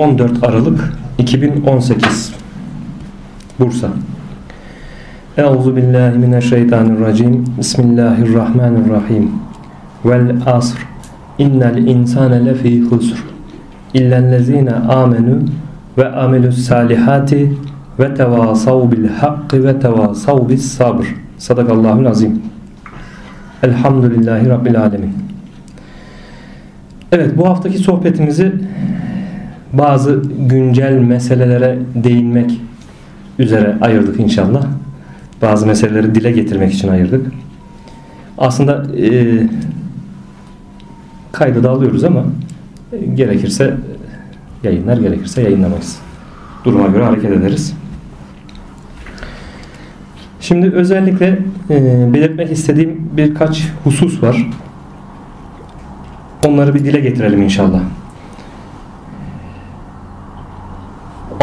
14 Aralık 2018 Bursa. Euzu billahi mineşşeytanirracim. Bismillahirrahmanirrahim. Vel asr. İnnel insane lefî husr illellezine amenu ve amelus salihati ve tevasav bil hakkı ve tevasav bis sabr. Sadakallahul azim. Elhamdülillahi Rabbil alemin. Evet bu haftaki sohbetimizi bazı güncel meselelere değinmek üzere ayırdık inşallah. Bazı meseleleri dile getirmek için ayırdık. Aslında e, kaydı da alıyoruz ama e, gerekirse yayınlar gerekirse yayınlamayız. Duruma göre hareket ederiz. Şimdi özellikle e, belirtmek istediğim birkaç husus var. Onları bir dile getirelim inşallah.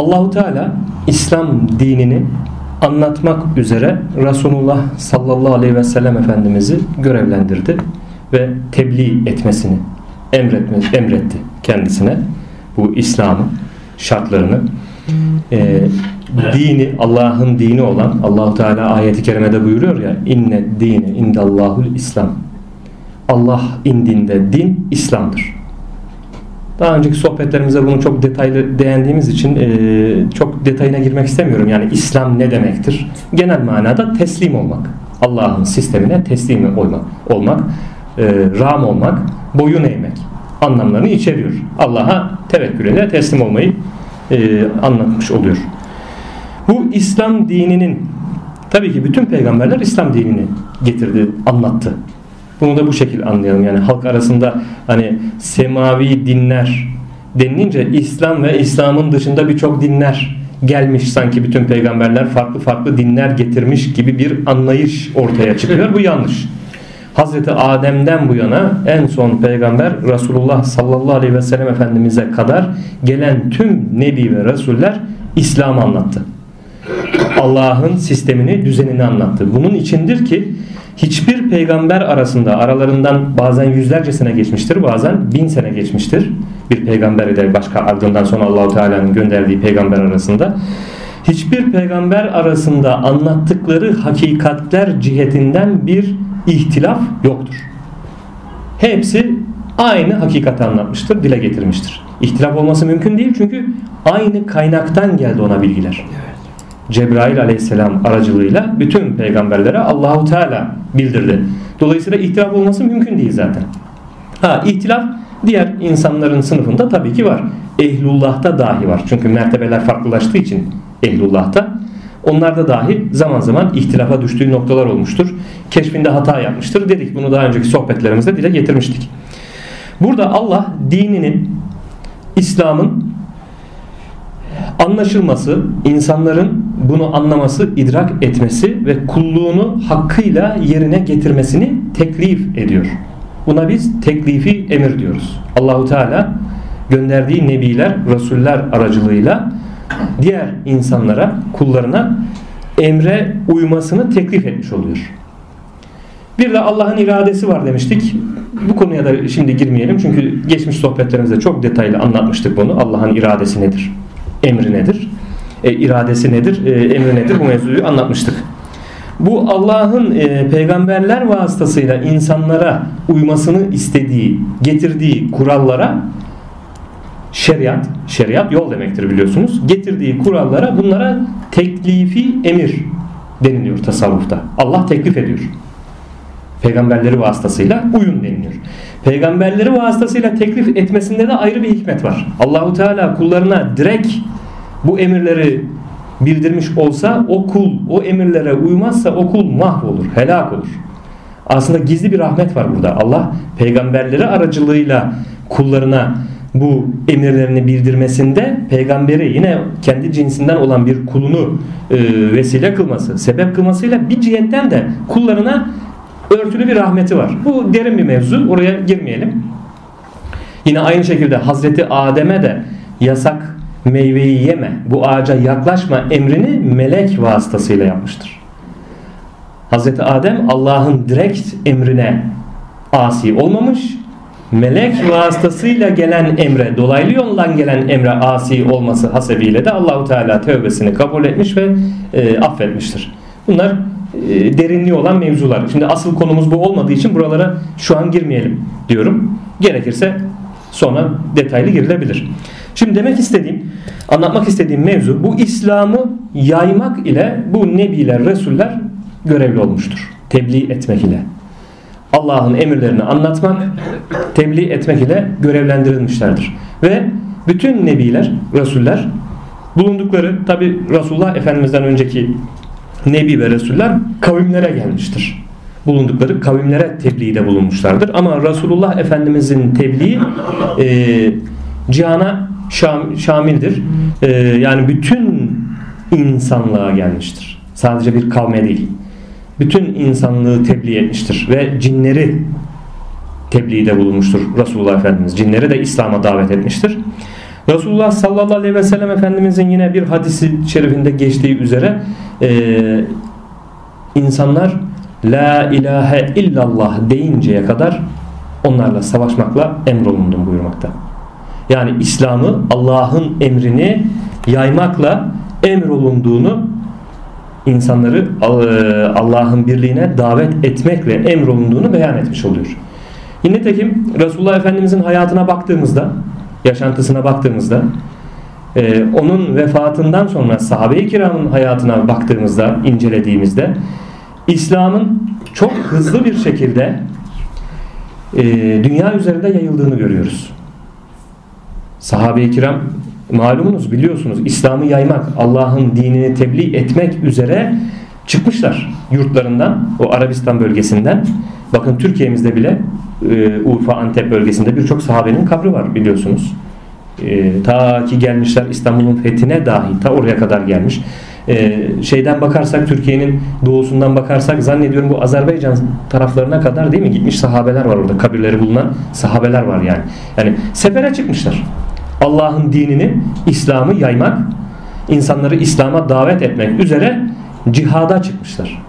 Allahu Teala İslam dinini anlatmak üzere Resulullah sallallahu aleyhi ve sellem Efendimiz'i görevlendirdi ve tebliğ etmesini emretme, emretti kendisine bu İslam'ın şartlarını. E, dini Allah'ın dini olan Allahu Teala ayeti kerimede buyuruyor ya inne dine indallahul İslam. Allah indinde din İslam'dır. Daha önceki sohbetlerimize bunu çok detaylı değindiğimiz için e, çok detayına girmek istemiyorum. Yani İslam ne demektir? Genel manada teslim olmak. Allah'ın sistemine teslim olmak, olmak e, ram olmak, boyun eğmek anlamlarını içeriyor. Allah'a tevekkülüne teslim olmayı e, anlatmış oluyor. Bu İslam dininin tabii ki bütün peygamberler İslam dinini getirdi, anlattı. Bunu da bu şekilde anlayalım. Yani halk arasında hani semavi dinler denilince İslam ve İslam'ın dışında birçok dinler gelmiş sanki bütün peygamberler farklı farklı dinler getirmiş gibi bir anlayış ortaya çıkıyor. Bu yanlış. Hazreti Adem'den bu yana en son peygamber Resulullah sallallahu aleyhi ve sellem Efendimiz'e kadar gelen tüm nebi ve resuller İslam'ı anlattı. Allah'ın sistemini, düzenini anlattı. Bunun içindir ki hiçbir peygamber arasında aralarından bazen yüzlerce sene geçmiştir bazen bin sene geçmiştir bir peygamber ile başka ardından sonra Allahu Teala'nın gönderdiği peygamber arasında hiçbir peygamber arasında anlattıkları hakikatler cihetinden bir ihtilaf yoktur. Hepsi aynı hakikati anlatmıştır, dile getirmiştir. İhtilaf olması mümkün değil çünkü aynı kaynaktan geldi ona bilgiler. Cebrail aleyhisselam aracılığıyla bütün peygamberlere Allahu Teala bildirdi. Dolayısıyla ihtilaf olması mümkün değil zaten. Ha ihtilaf diğer insanların sınıfında tabii ki var. Ehlullah'ta dahi var. Çünkü mertebeler farklılaştığı için ehlullah'ta onlarda dahi zaman zaman ihtilafa düştüğü noktalar olmuştur. Keşfinde hata yapmıştır dedik. Bunu daha önceki sohbetlerimizde dile getirmiştik. Burada Allah dininin İslam'ın anlaşılması, insanların bunu anlaması, idrak etmesi ve kulluğunu hakkıyla yerine getirmesini teklif ediyor. Buna biz teklifi emir diyoruz. Allahu Teala gönderdiği nebiler, rasuller aracılığıyla diğer insanlara, kullarına emre uymasını teklif etmiş oluyor. Bir de Allah'ın iradesi var demiştik. Bu konuya da şimdi girmeyelim çünkü geçmiş sohbetlerimizde çok detaylı anlatmıştık bunu. Allah'ın iradesi nedir? Emri nedir? E, iradesi nedir? E, emri nedir? Bu mevzuyu anlatmıştık. Bu Allah'ın e, peygamberler vasıtasıyla insanlara uymasını istediği, getirdiği kurallara şeriat, şeriat yol demektir biliyorsunuz. Getirdiği kurallara bunlara teklifi emir deniliyor tasavvufta. Allah teklif ediyor. Peygamberleri vasıtasıyla uyun deniliyor. Peygamberleri vasıtasıyla teklif etmesinde de ayrı bir hikmet var. Allahu Teala kullarına direkt bu emirleri bildirmiş olsa o kul o emirlere uymazsa o kul mahvolur, helak olur. Aslında gizli bir rahmet var burada. Allah peygamberleri aracılığıyla kullarına bu emirlerini bildirmesinde peygamberi yine kendi cinsinden olan bir kulunu e, vesile kılması, sebep kılmasıyla bir cihetten de kullarına örtülü bir rahmeti var. Bu derin bir mevzu. Oraya girmeyelim. Yine aynı şekilde Hazreti Adem'e de yasak meyveyi yeme, bu ağaca yaklaşma emrini melek vasıtasıyla yapmıştır. Hazreti Adem Allah'ın direkt emrine asi olmamış, melek vasıtasıyla gelen emre, dolaylı yoldan gelen emre asi olması hasebiyle de Allahu Teala tövbesini kabul etmiş ve e, affetmiştir. Bunlar e, derinliği olan mevzular. Şimdi asıl konumuz bu olmadığı için buralara şu an girmeyelim diyorum. Gerekirse sonra detaylı girilebilir. Şimdi demek istediğim, anlatmak istediğim mevzu bu İslam'ı yaymak ile bu nebiler, resuller görevli olmuştur. Tebliğ etmek ile. Allah'ın emirlerini anlatmak, tebliğ etmek ile görevlendirilmişlerdir. Ve bütün nebiler, resuller bulundukları tabi Resulullah Efendimiz'den önceki nebi ve resuller kavimlere gelmiştir. Bulundukları kavimlere tebliğde bulunmuşlardır. Ama Resulullah Efendimiz'in tebliği e, cihana şam, şamildir. E, yani bütün insanlığa gelmiştir. Sadece bir kavme değil bütün insanlığı tebliğ etmiştir ve cinleri tebliğde bulunmuştur Resulullah Efendimiz. Cinleri de İslam'a davet etmiştir. Resulullah sallallahu aleyhi ve sellem Efendimizin yine bir hadisi şerifinde geçtiği üzere e, insanlar La ilahe illallah deyinceye kadar onlarla savaşmakla emrolundum buyurmakta. Yani İslam'ı Allah'ın emrini yaymakla emrolunduğunu insanları e, Allah'ın birliğine davet etmekle emrolunduğunu beyan etmiş oluyor. Yine tekim Resulullah Efendimizin hayatına baktığımızda, yaşantısına baktığımızda, e, onun vefatından sonra sahabe-i kiramın hayatına baktığımızda, incelediğimizde İslam'ın çok hızlı bir şekilde e, dünya üzerinde yayıldığını görüyoruz. Sahabe-i kiram malumunuz biliyorsunuz İslam'ı yaymak, Allah'ın dinini tebliğ etmek üzere çıkmışlar yurtlarından, o Arabistan bölgesinden. Bakın Türkiye'mizde bile e, Urfa, Antep bölgesinde birçok sahabenin kabri var biliyorsunuz. E, ta ki gelmişler İstanbul'un fethine dahi ta oraya kadar gelmiş. E, şeyden bakarsak Türkiye'nin doğusundan bakarsak zannediyorum bu Azerbaycan taraflarına kadar değil mi gitmiş sahabeler var orada kabirleri bulunan sahabeler var yani. Yani sefere çıkmışlar. Allah'ın dinini, İslam'ı yaymak, insanları İslam'a davet etmek üzere cihada çıkmışlar.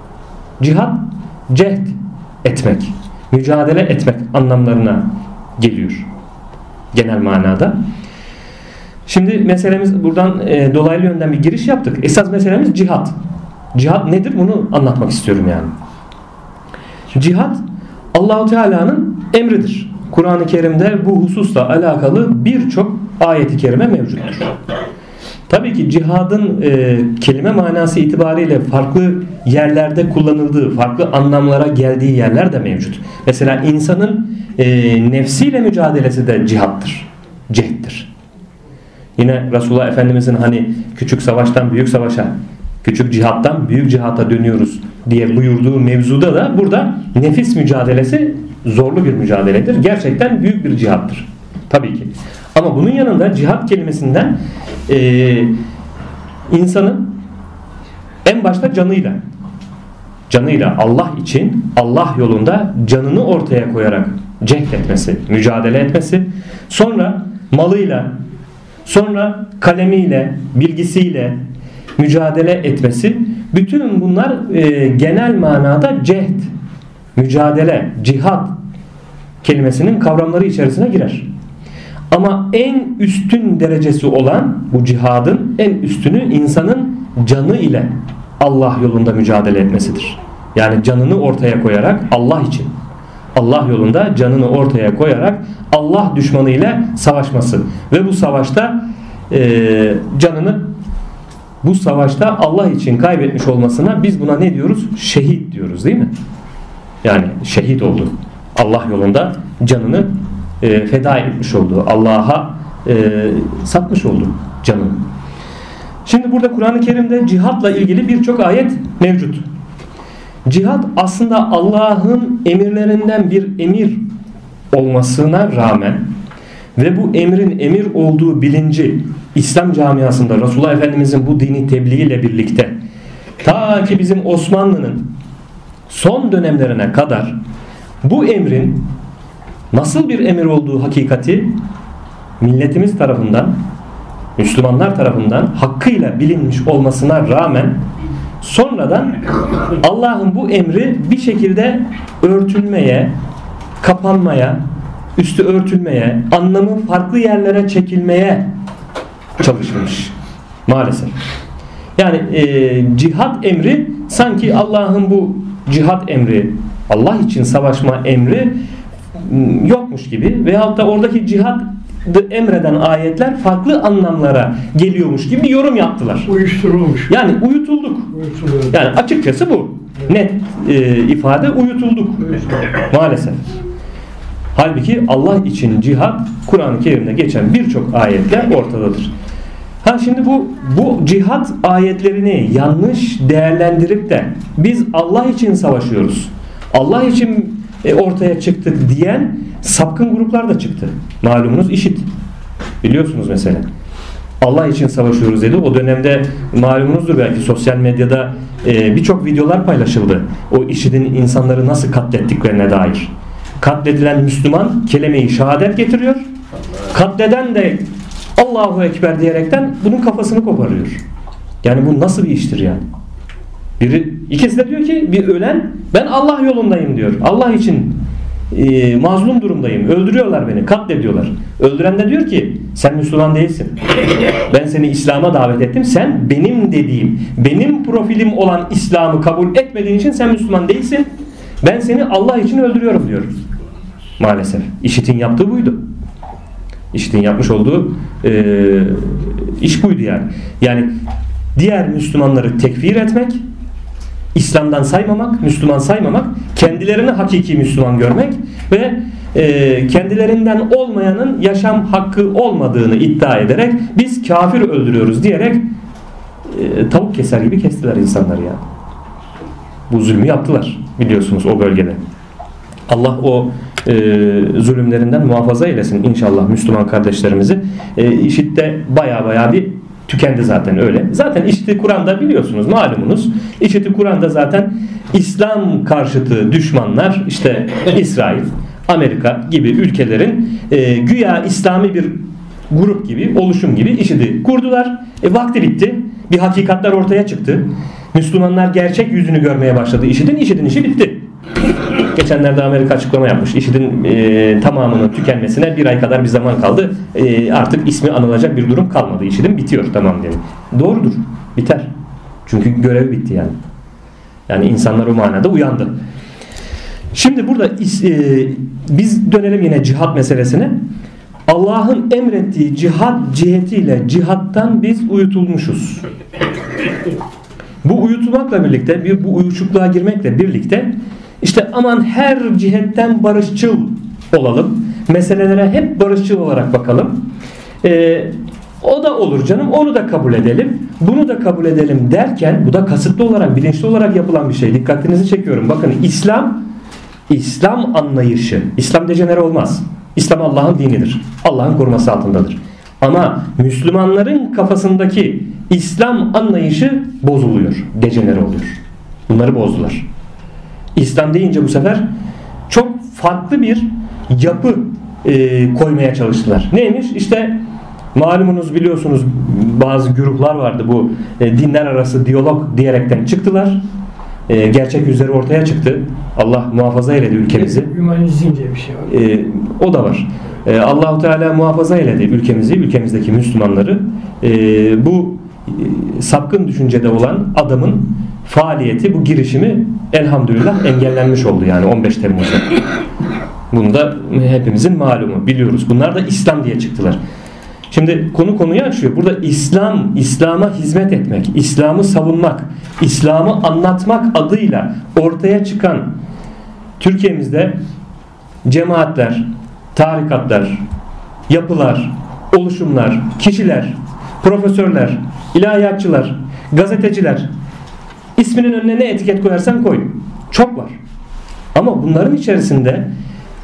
Cihad, cehd etmek, mücadele etmek anlamlarına geliyor genel manada. Şimdi meselemiz buradan e, dolaylı yönden bir giriş yaptık. Esas meselemiz cihat. Cihat nedir? Bunu anlatmak istiyorum yani. Cihat Allahu Teala'nın emridir. Kur'an-ı Kerim'de bu hususla alakalı birçok ayeti kerime mevcuttur. Tabii ki cihadın e, kelime manası itibariyle farklı yerlerde kullanıldığı, farklı anlamlara geldiği yerler de mevcut. Mesela insanın e, nefsiyle mücadelesi de cihattır, cehddir. Yine Resulullah Efendimizin hani küçük savaştan büyük savaşa, küçük cihattan büyük cihata dönüyoruz diye buyurduğu mevzuda da burada nefis mücadelesi zorlu bir mücadeledir. Gerçekten büyük bir cihattır. Tabii ki. Ama bunun yanında cihat kelimesinden e, insanın en başta canıyla canıyla Allah için Allah yolunda canını ortaya koyarak cenk etmesi, mücadele etmesi, sonra malıyla, sonra kalemiyle, bilgisiyle mücadele etmesi, bütün bunlar e, genel manada cehd, mücadele, cihat kelimesinin kavramları içerisine girer. Ama en üstün derecesi olan bu cihadın en üstünü insanın canı ile Allah yolunda mücadele etmesidir. Yani canını ortaya koyarak Allah için Allah yolunda canını ortaya koyarak Allah düşmanı ile savaşması ve bu savaşta e, canını bu savaşta Allah için kaybetmiş olmasına biz buna ne diyoruz? Şehit diyoruz değil mi? Yani şehit oldu. Allah yolunda canını e, feda etmiş oldu. Allah'a e, satmış oldu canını. Şimdi burada Kur'an-ı Kerim'de cihatla ilgili birçok ayet mevcut. Cihat aslında Allah'ın emirlerinden bir emir olmasına rağmen ve bu emrin emir olduğu bilinci İslam camiasında Resulullah Efendimizin bu dini tebliğiyle birlikte ta ki bizim Osmanlı'nın son dönemlerine kadar bu emrin nasıl bir emir olduğu hakikati milletimiz tarafından Müslümanlar tarafından hakkıyla bilinmiş olmasına rağmen sonradan Allah'ın bu emri bir şekilde örtülmeye, kapanmaya, üstü örtülmeye, anlamı farklı yerlere çekilmeye çalışılmış. Maalesef. Yani e, cihat emri sanki Allah'ın bu cihat emri, Allah için savaşma emri yokmuş gibi veyahut da oradaki cihat emreden ayetler farklı anlamlara geliyormuş gibi bir yorum yaptılar. Uyuşturulmuş. Yani uyutulduk. Uyuşturulmuş. Yani açıkçası bu. Net e, ifade uyutulduk. Maalesef. Halbuki Allah için cihat Kur'an-ı Kerim'de geçen birçok ayetler ortadadır. Ha şimdi bu bu cihat ayetlerini yanlış değerlendirip de biz Allah için savaşıyoruz. Allah için e, ortaya çıktık diyen sapkın gruplar da çıktı. Malumunuz işit. Biliyorsunuz mesela. Allah için savaşıyoruz dedi. O dönemde malumunuzdur belki sosyal medyada e, birçok videolar paylaşıldı. O işidin insanları nasıl katlettiklerine dair. Katledilen Müslüman kelimeyi şehadet getiriyor. Katleden de Allahu Ekber diyerekten bunun kafasını koparıyor. Yani bu nasıl bir iştir yani? Biri, ikisi de diyor ki bir ölen ben Allah yolundayım diyor. Allah için e, mazlum durumdayım. Öldürüyorlar beni, katlediyorlar. Öldüren de diyor ki sen Müslüman değilsin. Ben seni İslam'a davet ettim. Sen benim dediğim, benim profilim olan İslam'ı kabul etmediğin için sen Müslüman değilsin. Ben seni Allah için öldürüyorum diyor. Maalesef. İşitin yaptığı buydu. İşitin yapmış olduğu e, iş buydu yani. Yani diğer Müslümanları tekfir etmek, İslam'dan saymamak, Müslüman saymamak, kendilerini hakiki Müslüman görmek ve e, kendilerinden olmayanın yaşam hakkı olmadığını iddia ederek biz kafir öldürüyoruz diyerek e, tavuk keser gibi kestiler insanları ya. Bu zulmü yaptılar biliyorsunuz o bölgede. Allah o e, zulümlerinden muhafaza eylesin inşallah Müslüman kardeşlerimizi. E, IŞİD'de baya baya bir tükendi zaten öyle. Zaten IŞİD'i Kur'an'da biliyorsunuz malumunuz. IŞİD'i Kur'an'da zaten İslam karşıtı düşmanlar işte İsrail, Amerika gibi ülkelerin e, güya İslami bir grup gibi, oluşum gibi IŞİD'i kurdular. E, vakti bitti. Bir hakikatler ortaya çıktı. Müslümanlar gerçek yüzünü görmeye başladı IŞİD'in. IŞİD'in işi bitti. Geçenlerde Amerika açıklama yapmış. IŞİD'in e, tamamının tükenmesine bir ay kadar bir zaman kaldı. E, artık ismi anılacak bir durum kalmadı. IŞİD'in bitiyor tamam dedi. Doğrudur. Biter. Çünkü görev bitti yani. Yani insanlar o manada uyandı. Şimdi burada e, biz dönelim yine cihat meselesine. Allah'ın emrettiği cihat cihetiyle cihattan biz uyutulmuşuz. Bu uyutulmakla birlikte, bir bu uyuşukluğa girmekle birlikte işte aman her cihetten barışçıl olalım. Meselelere hep barışçıl olarak bakalım. Ee, o da olur canım onu da kabul edelim. Bunu da kabul edelim derken bu da kasıtlı olarak bilinçli olarak yapılan bir şey. Dikkatinizi çekiyorum. Bakın İslam İslam anlayışı. İslam dejenere olmaz. İslam Allah'ın dinidir. Allah'ın koruması altındadır. Ama Müslümanların kafasındaki İslam anlayışı bozuluyor. Dejenere oluyor. Bunları bozdular. İslam deyince bu sefer çok farklı bir yapı e, koymaya çalıştılar. Neymiş? İşte malumunuz biliyorsunuz bazı güruhlar vardı bu e, dinler arası diyalog diyerekten çıktılar. E, gerçek yüzleri ortaya çıktı. Allah muhafaza eyledi ülkemizi. Hümanizm diye bir şey var. E, o da var. E, Allahu Teala muhafaza eyledi ülkemizi, ülkemizdeki Müslümanları. E, bu e, sapkın düşüncede olan adamın faaliyeti, bu girişimi elhamdülillah engellenmiş oldu yani 15 Temmuz'da. Bunu da hepimizin malumu biliyoruz. Bunlar da İslam diye çıktılar. Şimdi konu konuyu açıyor. Burada İslam, İslam'a hizmet etmek, İslam'ı savunmak, İslam'ı anlatmak adıyla ortaya çıkan Türkiye'mizde cemaatler, tarikatlar, yapılar, oluşumlar, kişiler, profesörler, ilahiyatçılar, gazeteciler isminin önüne ne etiket koyarsan koy. Çok var. Ama bunların içerisinde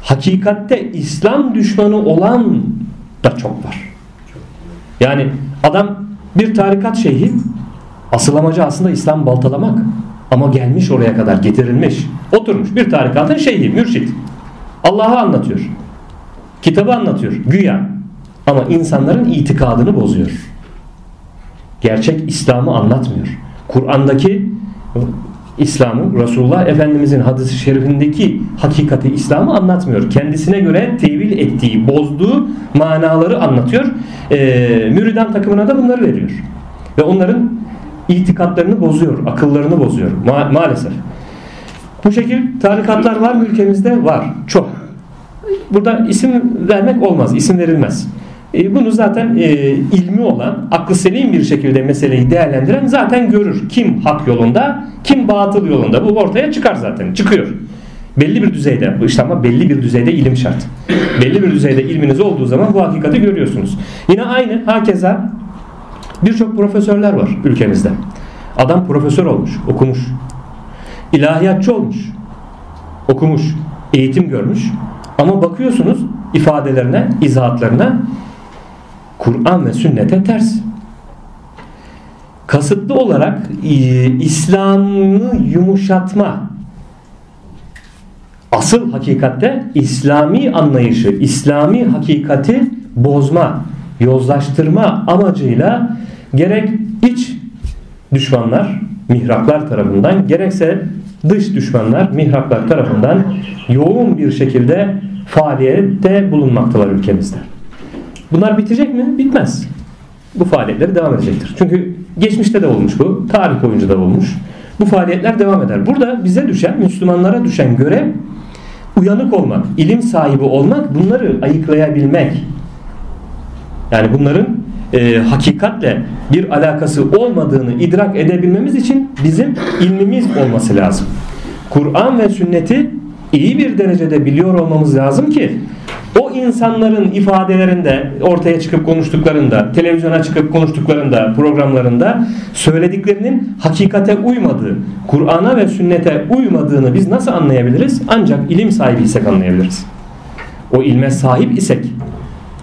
hakikatte İslam düşmanı olan da çok var. Yani adam bir tarikat şeyhi asıl amacı aslında İslam baltalamak. Ama gelmiş oraya kadar getirilmiş. Oturmuş bir tarikatın şeyhi, mürşit. Allah'ı anlatıyor. Kitabı anlatıyor. Güya. Ama insanların itikadını bozuyor. Gerçek İslam'ı anlatmıyor. Kur'an'daki İslam'ı Resulullah Efendimizin hadisi şerifindeki hakikati İslam'ı anlatmıyor. Kendisine göre tevil ettiği, bozduğu manaları anlatıyor. E, müridan takımına da bunları veriyor. Ve onların itikatlarını bozuyor, akıllarını bozuyor Ma maalesef. Bu şekil tarikatlar var mı ülkemizde? Var. Çok. Burada isim vermek olmaz, isim verilmez. E, bunu zaten e, ilmi olan, aklı selim bir şekilde meseleyi değerlendiren zaten görür. Kim hak yolunda, kim batıl yolunda. Bu ortaya çıkar zaten, çıkıyor. Belli bir düzeyde, işte ama belli bir düzeyde ilim şart. Belli bir düzeyde ilminiz olduğu zaman bu hakikati görüyorsunuz. Yine aynı, hakeza birçok profesörler var ülkemizde. Adam profesör olmuş, okumuş. İlahiyatçı olmuş, okumuş, eğitim görmüş. Ama bakıyorsunuz ifadelerine, izahatlarına Kur'an ve sünnete ters. Kasıtlı olarak e, İslam'ı yumuşatma asıl hakikatte İslami anlayışı, İslami hakikati bozma, yozlaştırma amacıyla gerek iç düşmanlar, mihraklar tarafından gerekse dış düşmanlar, mihraklar tarafından yoğun bir şekilde faaliyette bulunmaktalar ülkemizde. Bunlar bitecek mi? Bitmez. Bu faaliyetleri devam edecektir. Çünkü geçmişte de olmuş bu. Tarih boyunca da olmuş. Bu faaliyetler devam eder. Burada bize düşen, Müslümanlara düşen görev uyanık olmak, ilim sahibi olmak, bunları ayıklayabilmek. Yani bunların e, hakikatle bir alakası olmadığını idrak edebilmemiz için bizim ilmimiz olması lazım. Kur'an ve sünneti iyi bir derecede biliyor olmamız lazım ki o insanların ifadelerinde ortaya çıkıp konuştuklarında, televizyona çıkıp konuştuklarında, programlarında söylediklerinin hakikate uymadığı, Kur'an'a ve sünnete uymadığını biz nasıl anlayabiliriz? Ancak ilim sahibi isek anlayabiliriz. O ilme sahip isek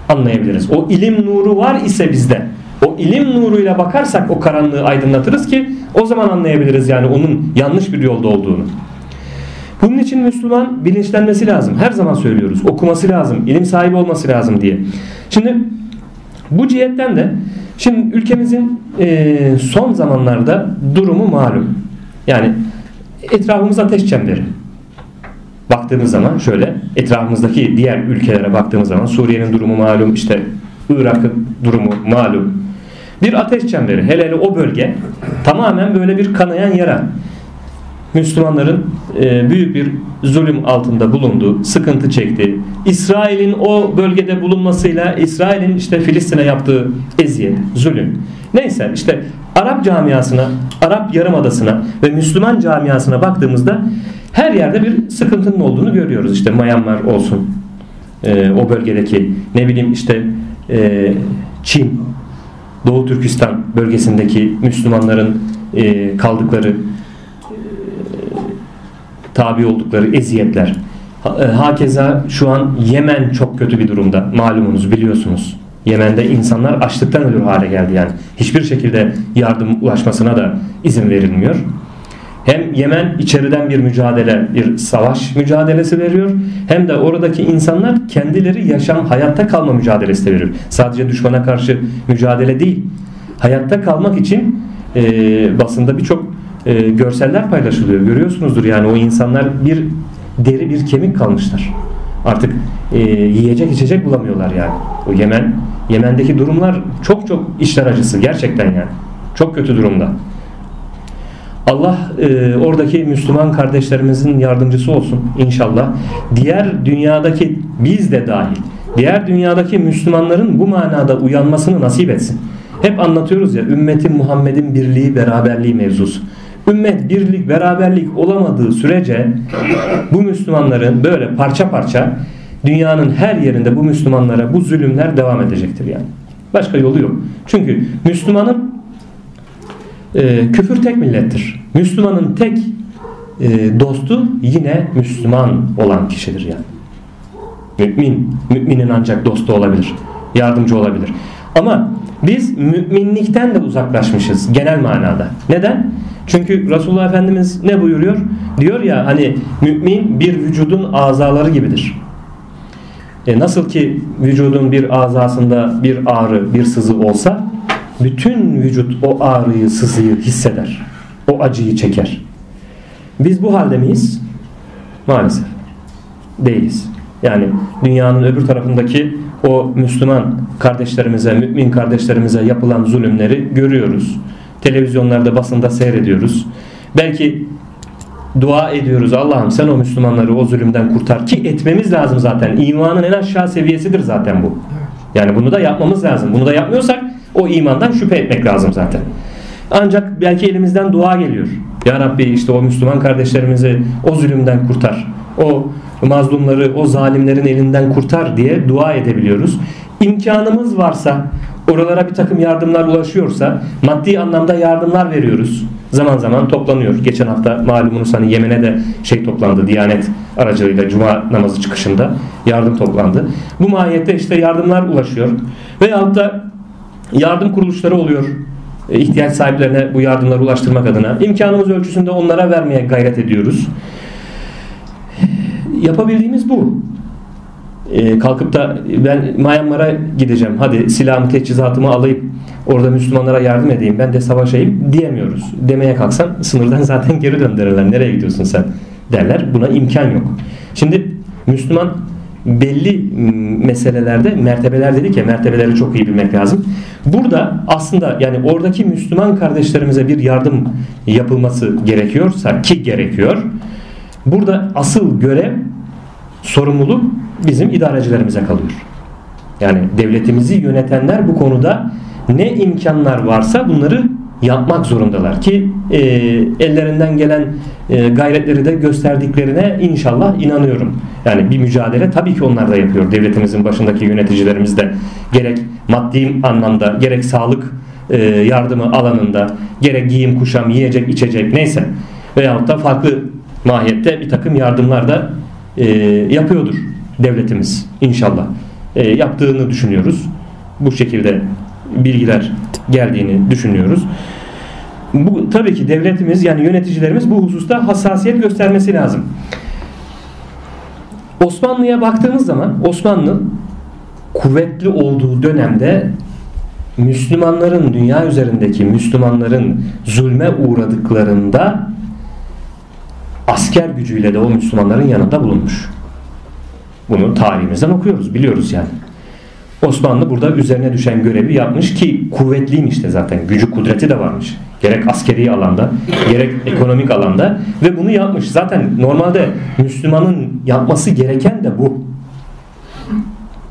anlayabiliriz. O ilim nuru var ise bizde, o ilim nuruyla bakarsak o karanlığı aydınlatırız ki o zaman anlayabiliriz yani onun yanlış bir yolda olduğunu. Bunun için Müslüman bilinçlenmesi lazım. Her zaman söylüyoruz. Okuması lazım. ilim sahibi olması lazım diye. Şimdi bu cihetten de şimdi ülkemizin e, son zamanlarda durumu malum. Yani etrafımız ateş çemberi. Baktığımız zaman şöyle etrafımızdaki diğer ülkelere baktığımız zaman Suriye'nin durumu malum işte Irak'ın durumu malum. Bir ateş çemberi. Hele hele o bölge tamamen böyle bir kanayan yara. Müslümanların e, büyük bir zulüm altında bulunduğu, sıkıntı çekti. İsrail'in o bölgede bulunmasıyla İsrail'in işte Filistin'e yaptığı eziyet, zulüm. Neyse işte Arap camiasına, Arap Yarımadası'na ve Müslüman camiasına baktığımızda her yerde bir sıkıntının olduğunu görüyoruz. İşte Myanmar olsun, e, o bölgedeki ne bileyim işte e, Çin, Doğu Türkistan bölgesindeki Müslümanların kaldıkları tabi oldukları eziyetler. E, hakeza şu an Yemen çok kötü bir durumda. Malumunuz biliyorsunuz. Yemen'de insanlar açlıktan ölür hale geldi yani. Hiçbir şekilde yardım ulaşmasına da izin verilmiyor. Hem Yemen içeriden bir mücadele, bir savaş mücadelesi veriyor. Hem de oradaki insanlar kendileri yaşam, hayatta kalma mücadelesi de veriyor. Sadece düşmana karşı mücadele değil. Hayatta kalmak için e, basında birçok e, görseller paylaşılıyor. Görüyorsunuzdur yani o insanlar bir deri bir kemik kalmışlar. Artık e, yiyecek içecek bulamıyorlar yani. O Yemen Yemen'deki durumlar çok çok işler acısı gerçekten yani. Çok kötü durumda. Allah e, oradaki Müslüman kardeşlerimizin yardımcısı olsun inşallah. Diğer dünyadaki biz de dahil. Diğer dünyadaki Müslümanların bu manada uyanmasını nasip etsin. Hep anlatıyoruz ya ümmetin Muhammed'in birliği beraberliği mevzusu ümmet birlik beraberlik olamadığı sürece bu Müslümanların böyle parça parça dünyanın her yerinde bu Müslümanlara bu zulümler devam edecektir yani. Başka yolu yok. Çünkü Müslümanın e, küfür tek millettir. Müslümanın tek e, dostu yine Müslüman olan kişidir yani. Mümin, müminin ancak dostu olabilir. Yardımcı olabilir. Ama biz müminlikten de uzaklaşmışız genel manada. Neden? Çünkü Resulullah Efendimiz ne buyuruyor? Diyor ya hani mümin bir vücudun azaları gibidir. E nasıl ki vücudun bir azasında bir ağrı, bir sızı olsa bütün vücut o ağrıyı, sızıyı hisseder. O acıyı çeker. Biz bu halde miyiz? Maalesef. Değiliz. Yani dünyanın öbür tarafındaki o Müslüman kardeşlerimize, mümin kardeşlerimize yapılan zulümleri görüyoruz. Televizyonlarda, basında seyrediyoruz. Belki dua ediyoruz. Allah'ım sen o Müslümanları o zulümden kurtar ki etmemiz lazım zaten. İmanın en aşağı seviyesidir zaten bu. Yani bunu da yapmamız lazım. Bunu da yapmıyorsak o imandan şüphe etmek lazım zaten. Ancak belki elimizden dua geliyor. Ya Rabbi işte o Müslüman kardeşlerimizi o zulümden kurtar. O mazlumları, o zalimlerin elinden kurtar diye dua edebiliyoruz. İmkanımız varsa, oralara bir takım yardımlar ulaşıyorsa, maddi anlamda yardımlar veriyoruz. Zaman zaman toplanıyor. Geçen hafta malumunuz hani Yemen'e de şey toplandı. Diyanet aracılığıyla Cuma namazı çıkışında yardım toplandı. Bu mahiyette işte yardımlar ulaşıyor. Veyahut da yardım kuruluşları oluyor e, ihtiyaç sahiplerine bu yardımları ulaştırmak adına imkanımız ölçüsünde onlara vermeye gayret ediyoruz. Yapabildiğimiz bu. Ee, kalkıp da ben Myanmar'a gideceğim. Hadi silahımı, teçhizatımı alayım. Orada Müslümanlara yardım edeyim. Ben de savaşayım diyemiyoruz. Demeye kalksan sınırdan zaten geri döndürürler. Nereye gidiyorsun sen derler. Buna imkan yok. Şimdi Müslüman belli meselelerde mertebeler dedik ya mertebeleri çok iyi bilmek lazım. Burada aslında yani oradaki Müslüman kardeşlerimize bir yardım yapılması gerekiyorsa ki gerekiyor. Burada asıl görev sorumluluk bizim idarecilerimize kalıyor. Yani devletimizi yönetenler bu konuda ne imkanlar varsa bunları yapmak zorundalar ki e, ellerinden gelen e, gayretleri de gösterdiklerine inşallah inanıyorum. Yani bir mücadele tabii ki onlar da yapıyor. Devletimizin başındaki yöneticilerimiz de gerek maddi anlamda gerek sağlık e, yardımı alanında gerek giyim kuşam yiyecek içecek neyse veyahut da farklı mahiyette bir takım yardımlar da e, yapıyordur devletimiz inşallah. E, yaptığını düşünüyoruz. Bu şekilde bilgiler geldiğini düşünüyoruz. Bu tabii ki devletimiz yani yöneticilerimiz bu hususta hassasiyet göstermesi lazım. Osmanlı'ya baktığımız zaman Osmanlı kuvvetli olduğu dönemde Müslümanların dünya üzerindeki Müslümanların zulme uğradıklarında asker gücüyle de o Müslümanların yanında bulunmuş. Bunu tarihimizden okuyoruz, biliyoruz yani. Osmanlı burada üzerine düşen görevi yapmış ki kuvvetliymiş de zaten. Gücü kudreti de varmış. Gerek askeri alanda gerek ekonomik alanda ve bunu yapmış. Zaten normalde Müslümanın yapması gereken de bu.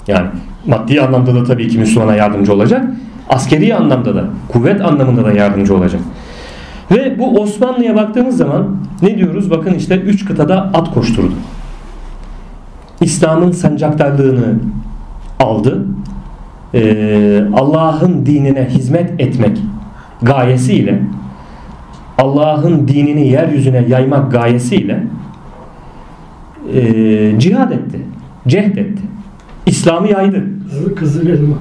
Yani maddi anlamda da tabii ki Müslümana yardımcı olacak. Askeri anlamda da, kuvvet anlamında da yardımcı olacak. Ve bu Osmanlı'ya baktığımız zaman ne diyoruz? Bakın işte üç kıtada at koşturdu. İslam'ın sancaktarlığını aldı. Ee, Allah'ın dinine hizmet etmek gayesiyle Allah'ın dinini yeryüzüne yaymak gayesiyle e, cihad etti. Cehd etti. İslam'ı yaydı. Kızıl elma.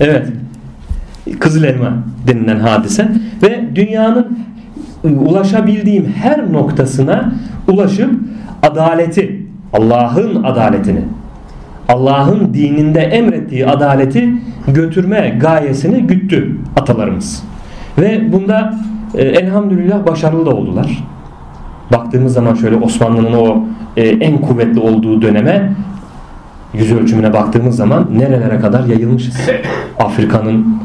Evet. Kızıl elma denilen hadise ve dünyanın ulaşabildiğim her noktasına ulaşıp adaleti, Allah'ın adaletini Allah'ın dininde emrettiği adaleti götürme gayesini güttü atalarımız. Ve bunda e, elhamdülillah başarılı da oldular. Baktığımız zaman şöyle Osmanlı'nın o e, en kuvvetli olduğu döneme yüz ölçümüne baktığımız zaman nerelere kadar yayılmışız. Afrika'nın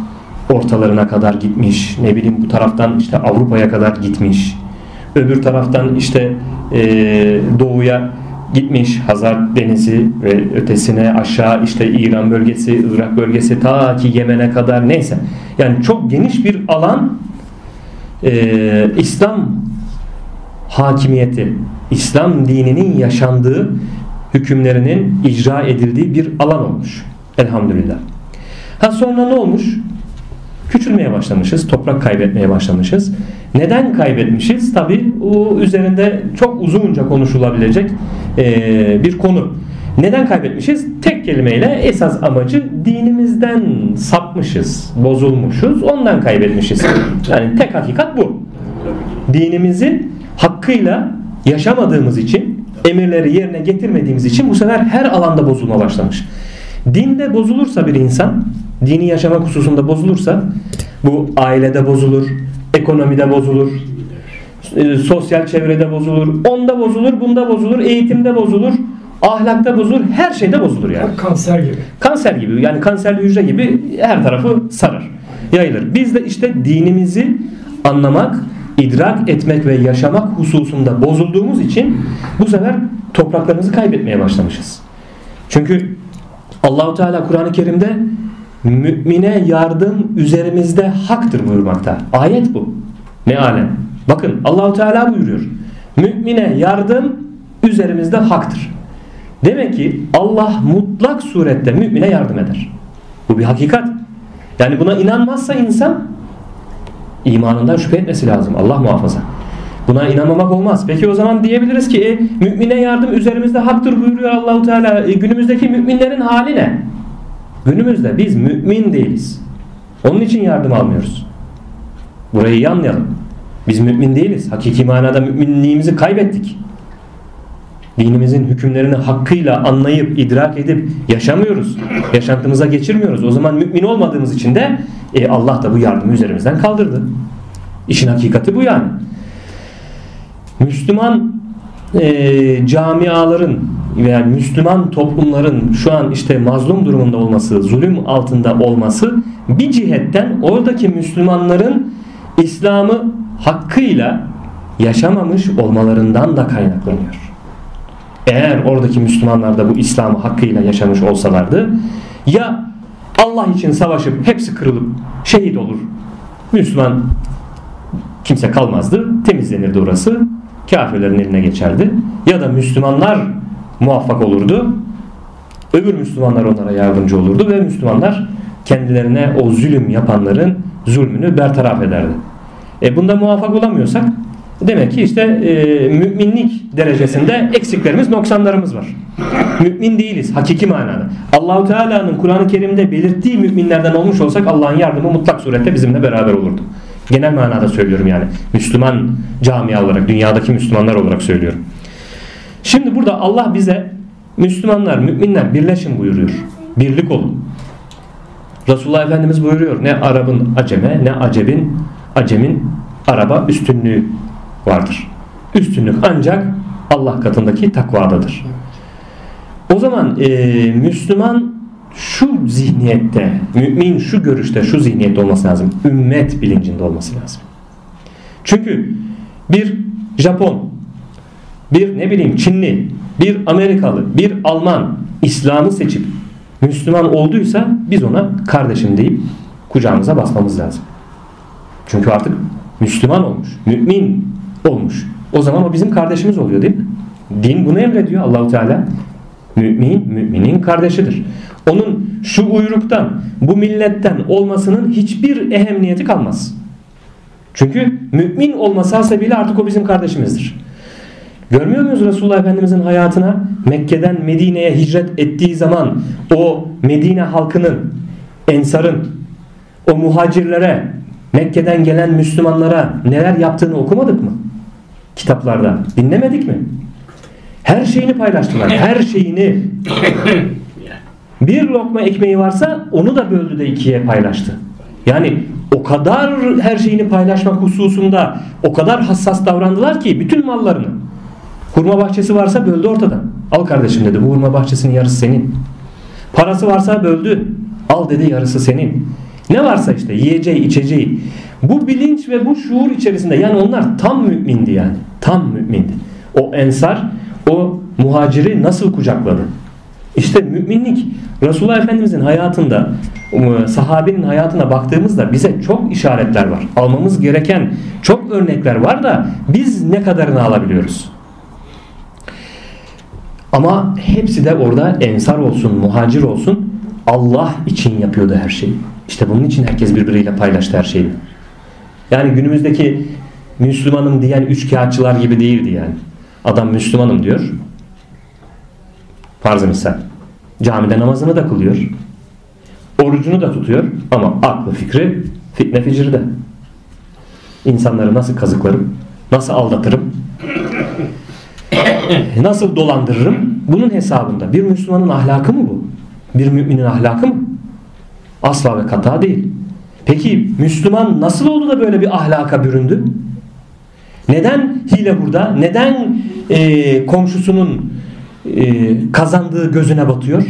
ortalarına kadar gitmiş. Ne bileyim bu taraftan işte Avrupa'ya kadar gitmiş. Öbür taraftan işte e, doğuya gitmiş Hazar Denizi ve ötesine aşağı işte İran bölgesi, Irak bölgesi ta ki Yemen'e kadar neyse. Yani çok geniş bir alan e, İslam hakimiyeti, İslam dininin yaşandığı hükümlerinin icra edildiği bir alan olmuş. Elhamdülillah. Ha sonra ne olmuş? Küçülmeye başlamışız, toprak kaybetmeye başlamışız. Neden kaybetmişiz? Tabi o üzerinde çok uzunca konuşulabilecek e, bir konu. Neden kaybetmişiz? Tek kelimeyle esas amacı dinimizden sapmışız, bozulmuşuz, ondan kaybetmişiz. Yani tek hakikat bu. Dinimizi hakkıyla yaşamadığımız için, emirleri yerine getirmediğimiz için bu sefer her alanda bozulma başlamış. Dinde bozulursa bir insan, dini yaşamak hususunda bozulursa bu ailede bozulur, ekonomide bozulur, e, sosyal çevrede bozulur, onda bozulur, bunda bozulur, eğitimde bozulur, ahlakta bozulur, her şeyde bozulur yani. Kanser gibi. Kanser gibi yani kanserli hücre gibi her tarafı sarar, yayılır. Biz de işte dinimizi anlamak, idrak etmek ve yaşamak hususunda bozulduğumuz için bu sefer topraklarımızı kaybetmeye başlamışız. Çünkü Allahu Teala Kur'an-ı Kerim'de mümine yardım üzerimizde haktır buyurmakta. Ayet bu. Mealen. Bakın Allahu Teala buyuruyor. Mümine yardım üzerimizde haktır. Demek ki Allah mutlak surette mümine yardım eder. Bu bir hakikat. Yani buna inanmazsa insan imanından şüphe etmesi lazım. Allah muhafaza. Buna inanmamak olmaz. Peki o zaman diyebiliriz ki e, mümine yardım üzerimizde haktır buyuruyor Allahu Teala. E, günümüzdeki müminlerin hali ne? Günümüzde biz mümin değiliz. Onun için yardım almıyoruz. Burayı iyi anlayalım. Biz mümin değiliz. Hakiki manada müminliğimizi kaybettik. Dinimizin hükümlerini hakkıyla anlayıp, idrak edip yaşamıyoruz. Yaşantımıza geçirmiyoruz. O zaman mümin olmadığımız için de e, Allah da bu yardımı üzerimizden kaldırdı. İşin hakikati bu yani. Müslüman e, camiaların veya Müslüman toplumların şu an işte mazlum durumunda olması, zulüm altında olması bir cihetten oradaki Müslümanların İslam'ı hakkıyla yaşamamış olmalarından da kaynaklanıyor. Eğer oradaki Müslümanlar da bu İslam'ı hakkıyla yaşamış olsalardı ya Allah için savaşıp hepsi kırılıp şehit olur. Müslüman kimse kalmazdı. Temizlenirdi orası. Kafirlerin eline geçerdi. Ya da Müslümanlar muvaffak olurdu. Öbür Müslümanlar onlara yardımcı olurdu ve Müslümanlar kendilerine o zulüm yapanların zulmünü bertaraf ederdi. E bunda muvaffak olamıyorsak demek ki işte e, müminlik derecesinde eksiklerimiz, noksanlarımız var. Mümin değiliz hakiki manada. Allahu Teala'nın Kur'an-ı Kerim'de belirttiği müminlerden olmuş olsak Allah'ın yardımı mutlak surette bizimle beraber olurdu. Genel manada söylüyorum yani. Müslüman camia olarak, dünyadaki Müslümanlar olarak söylüyorum. Şimdi burada Allah bize Müslümanlar, müminler birleşin buyuruyor. Birlik olun. Resulullah Efendimiz buyuruyor. Ne Arap'ın aceme, ne acebin, acemin Araba üstünlüğü vardır. Üstünlük ancak Allah katındaki takvadadır. O zaman e, Müslüman şu zihniyette, mümin şu görüşte, şu zihniyette olması lazım. Ümmet bilincinde olması lazım. Çünkü bir Japon, bir ne bileyim Çinli, bir Amerikalı, bir Alman İslam'ı seçip Müslüman olduysa biz ona kardeşim deyip kucağımıza basmamız lazım. Çünkü artık Müslüman olmuş, mümin olmuş. O zaman o bizim kardeşimiz oluyor değil mi? Din bunu emrediyor Allahu Teala. Mümin, müminin kardeşidir. Onun şu uyruktan, bu milletten olmasının hiçbir ehemmiyeti kalmaz. Çünkü mümin olması hasebiyle artık o bizim kardeşimizdir. Görmüyor muyuz Resulullah Efendimizin hayatına? Mekke'den Medine'ye hicret ettiği zaman o Medine halkının, ensarın, o muhacirlere, Mekke'den gelen Müslümanlara neler yaptığını okumadık mı? Kitaplarda. Dinlemedik mi? Her şeyini paylaştılar. Her şeyini. Bir lokma ekmeği varsa onu da böldü de ikiye paylaştı. Yani o kadar her şeyini paylaşmak hususunda o kadar hassas davrandılar ki bütün mallarını. Hurma bahçesi varsa böldü ortadan. Al kardeşim dedi bu hurma bahçesinin yarısı senin. Parası varsa böldü. Al dedi yarısı senin. Ne varsa işte yiyeceği içeceği. Bu bilinç ve bu şuur içerisinde yani onlar tam mümindi yani. Tam mümindi. O ensar o muhaciri nasıl kucakladı? İşte müminlik Resulullah Efendimizin hayatında sahabenin hayatına baktığımızda bize çok işaretler var. Almamız gereken çok örnekler var da biz ne kadarını alabiliyoruz? Ama hepsi de orada ensar olsun, muhacir olsun Allah için yapıyordu her şeyi. İşte bunun için herkes birbiriyle paylaştı her şeyi. Yani günümüzdeki Müslümanım diyen üç kağıtçılar gibi değildi yani. Adam Müslümanım diyor. Farz-ı misal. Camide namazını da kılıyor. Orucunu da tutuyor. Ama aklı fikri fitne ficirde. İnsanları nasıl kazıklarım? Nasıl aldatırım? Nasıl dolandırırım? Bunun hesabında. Bir Müslümanın ahlakı mı bu? Bir müminin ahlakı mı? Asla ve kata değil. Peki Müslüman nasıl oldu da böyle bir ahlaka büründü? Neden hile burada? Neden e, komşusunun e, kazandığı gözüne batıyor?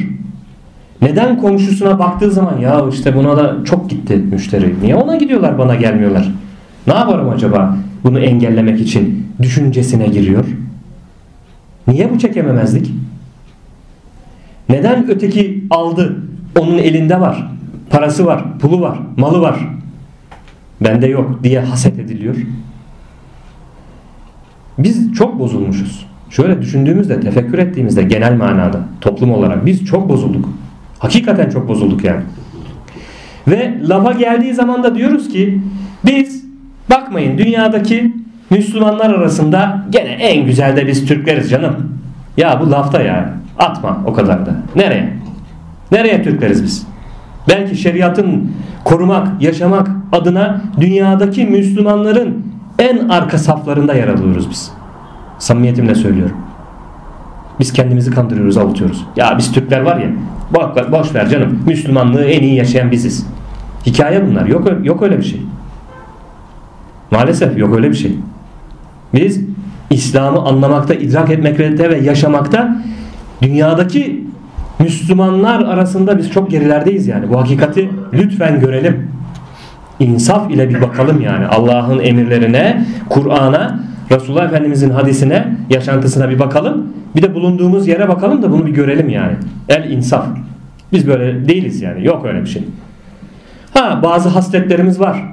Neden komşusuna baktığı zaman ya işte buna da çok gitti müşteri. Niye ona gidiyorlar bana gelmiyorlar? Ne yaparım acaba bunu engellemek için düşüncesine giriyor. Niye bu çekememezlik? Neden öteki aldı? Onun elinde var. Parası var, pulu var, malı var. Bende yok diye haset ediliyor. Biz çok bozulmuşuz. Şöyle düşündüğümüzde, tefekkür ettiğimizde genel manada toplum olarak biz çok bozulduk. Hakikaten çok bozulduk yani. Ve lafa geldiği zaman da diyoruz ki biz bakmayın dünyadaki Müslümanlar arasında gene en güzel de biz Türkleriz canım. Ya bu lafta ya. Atma o kadar da. Nereye? Nereye Türkleriz biz? Belki şeriatın korumak, yaşamak adına dünyadaki Müslümanların en arka saflarında yer alıyoruz biz. Samimiyetimle söylüyorum. Biz kendimizi kandırıyoruz, avutuyoruz. Ya biz Türkler var ya, boş, boş ver canım. Müslümanlığı en iyi yaşayan biziz. Hikaye bunlar. Yok, yok öyle bir şey. Maalesef yok öyle bir şey. Biz İslam'ı anlamakta, idrak etmekte ve yaşamakta dünyadaki Müslümanlar arasında biz çok gerilerdeyiz yani. Bu hakikati lütfen görelim. İnsaf ile bir bakalım yani. Allah'ın emirlerine, Kur'an'a, Resulullah Efendimizin hadisine, yaşantısına bir bakalım. Bir de bulunduğumuz yere bakalım da bunu bir görelim yani. El insaf. Biz böyle değiliz yani. Yok öyle bir şey. Ha bazı hasletlerimiz var.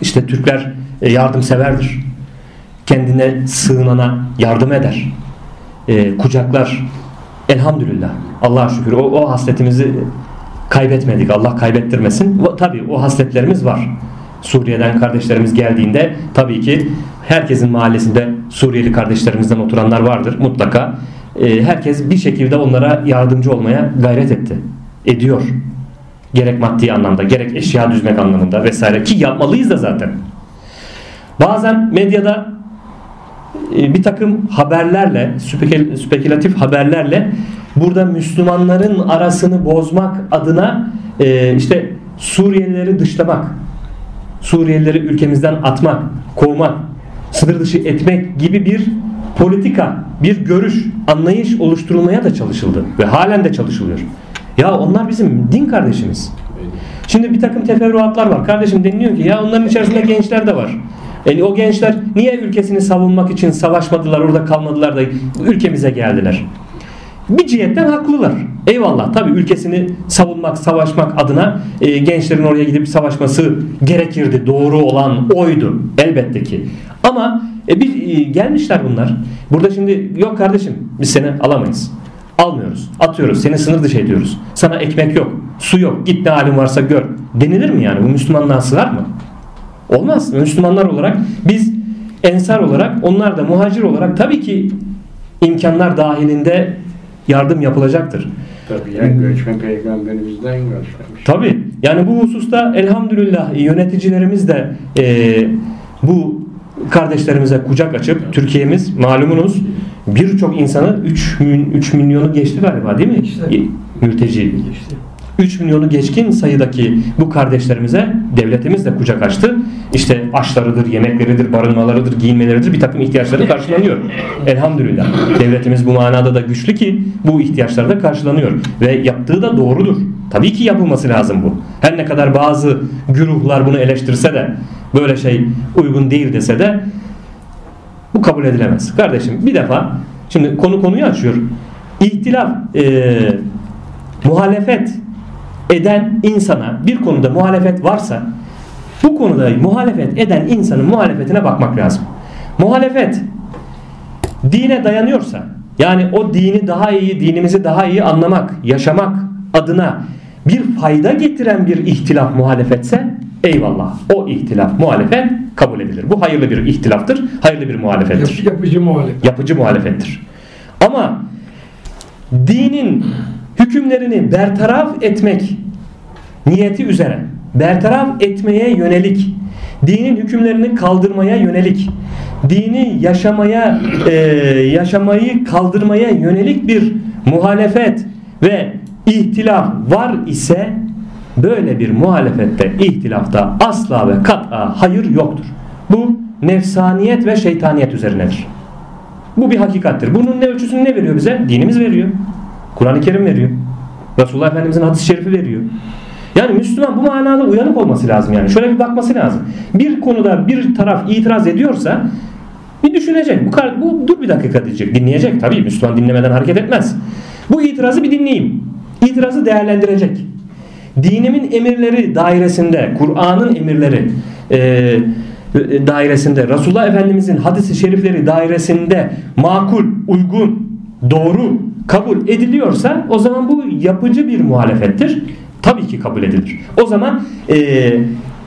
İşte Türkler e, yardımseverdir. Kendine sığınana yardım eder. E, kucaklar. Elhamdülillah. Allah'a şükür. O, o hasletimizi kaybetmedik. Allah kaybettirmesin. O, tabii o hasletlerimiz var. Suriye'den kardeşlerimiz geldiğinde tabii ki herkesin mahallesinde Suriyeli kardeşlerimizden oturanlar vardır mutlaka. E, herkes bir şekilde onlara yardımcı olmaya gayret etti. Ediyor. Gerek maddi anlamda, gerek eşya düzmek anlamında vesaire ki yapmalıyız da zaten. Bazen medyada bir takım haberlerle, spekülatif haberlerle burada Müslümanların arasını bozmak adına e, işte Suriyelileri dışlamak, Suriyelileri ülkemizden atmak, kovmak, sınır dışı etmek gibi bir politika, bir görüş, anlayış oluşturulmaya da çalışıldı ve halen de çalışılıyor. Ya onlar bizim din kardeşimiz. Şimdi bir takım teferruatlar var. Kardeşim deniliyor ki ya onların içerisinde gençler de var. Yani o gençler niye ülkesini savunmak için savaşmadılar, orada kalmadılar da ülkemize geldiler? Bir cihetten haklılar. Eyvallah tabi ülkesini savunmak, savaşmak adına e, gençlerin oraya gidip savaşması gerekirdi. Doğru olan oydu elbette ki. Ama e, bir e, gelmişler bunlar. Burada şimdi yok kardeşim biz seni alamayız. Almıyoruz. Atıyoruz. Seni sınır dışı ediyoruz. Sana ekmek yok. Su yok. Git ne halin varsa gör. Denilir mi yani? Bu Müslümanlığa sığar mı? Olmaz. Müslümanlar olarak biz ensar olarak onlar da muhacir olarak tabii ki imkanlar dahilinde yardım yapılacaktır. Tabii yani göçmen peygamberimizden göçmemiş. Tabii. Yani bu hususta elhamdülillah yöneticilerimiz de e, bu kardeşlerimize kucak açıp Türkiye'miz malumunuz birçok insanı 3, 3 milyonu geçti galiba değil mi? İşte. Mülteci. İşte. 3 milyonu geçkin sayıdaki bu kardeşlerimize devletimiz de kucak açtı. İşte aşlarıdır, yemekleridir, barınmalarıdır, giyinmeleridir bir takım ihtiyaçları karşılanıyor. Elhamdülillah. Devletimiz bu manada da güçlü ki bu ihtiyaçlar da karşılanıyor. Ve yaptığı da doğrudur. Tabii ki yapılması lazım bu. Her ne kadar bazı güruhlar bunu eleştirse de böyle şey uygun değil dese de bu kabul edilemez. Kardeşim bir defa şimdi konu konuyu açıyor. İhtilaf e, muhalefet eden insana bir konuda muhalefet varsa bu konuda muhalefet eden insanın muhalefetine bakmak lazım. Muhalefet dine dayanıyorsa yani o dini daha iyi, dinimizi daha iyi anlamak, yaşamak adına bir fayda getiren bir ihtilaf muhalefetse eyvallah. O ihtilaf muhalefet kabul edilir. Bu hayırlı bir ihtilaftır, hayırlı bir muhalefettir. Yap, yapıcı muhalefet. Yapıcı muhalefettir. Ama dinin hükümlerini bertaraf etmek niyeti üzere bertaraf etmeye yönelik dinin hükümlerini kaldırmaya yönelik dini yaşamaya e, yaşamayı kaldırmaya yönelik bir muhalefet ve ihtilaf var ise böyle bir muhalefette ihtilafta asla ve kat'a hayır yoktur. Bu nefsaniyet ve şeytaniyet üzerinedir. Bu bir hakikattir. Bunun ne ölçüsünü ne veriyor bize? Dinimiz veriyor. Kur'an-ı Kerim veriyor. Resulullah Efendimizin hadis-i şerifi veriyor. Yani Müslüman bu manada uyanık olması lazım yani. Şöyle bir bakması lazım. Bir konuda bir taraf itiraz ediyorsa bir düşünecek. Bu, bu dur bir dakika diyecek. Dinleyecek. Tabii Müslüman dinlemeden hareket etmez. Bu itirazı bir dinleyeyim. İtirazı değerlendirecek. Dinimin emirleri dairesinde, Kur'an'ın emirleri e, dairesinde, Resulullah Efendimizin hadisi şerifleri dairesinde makul, uygun, doğru kabul ediliyorsa o zaman bu yapıcı bir muhalefettir. Tabii ki kabul edilir. O zaman e,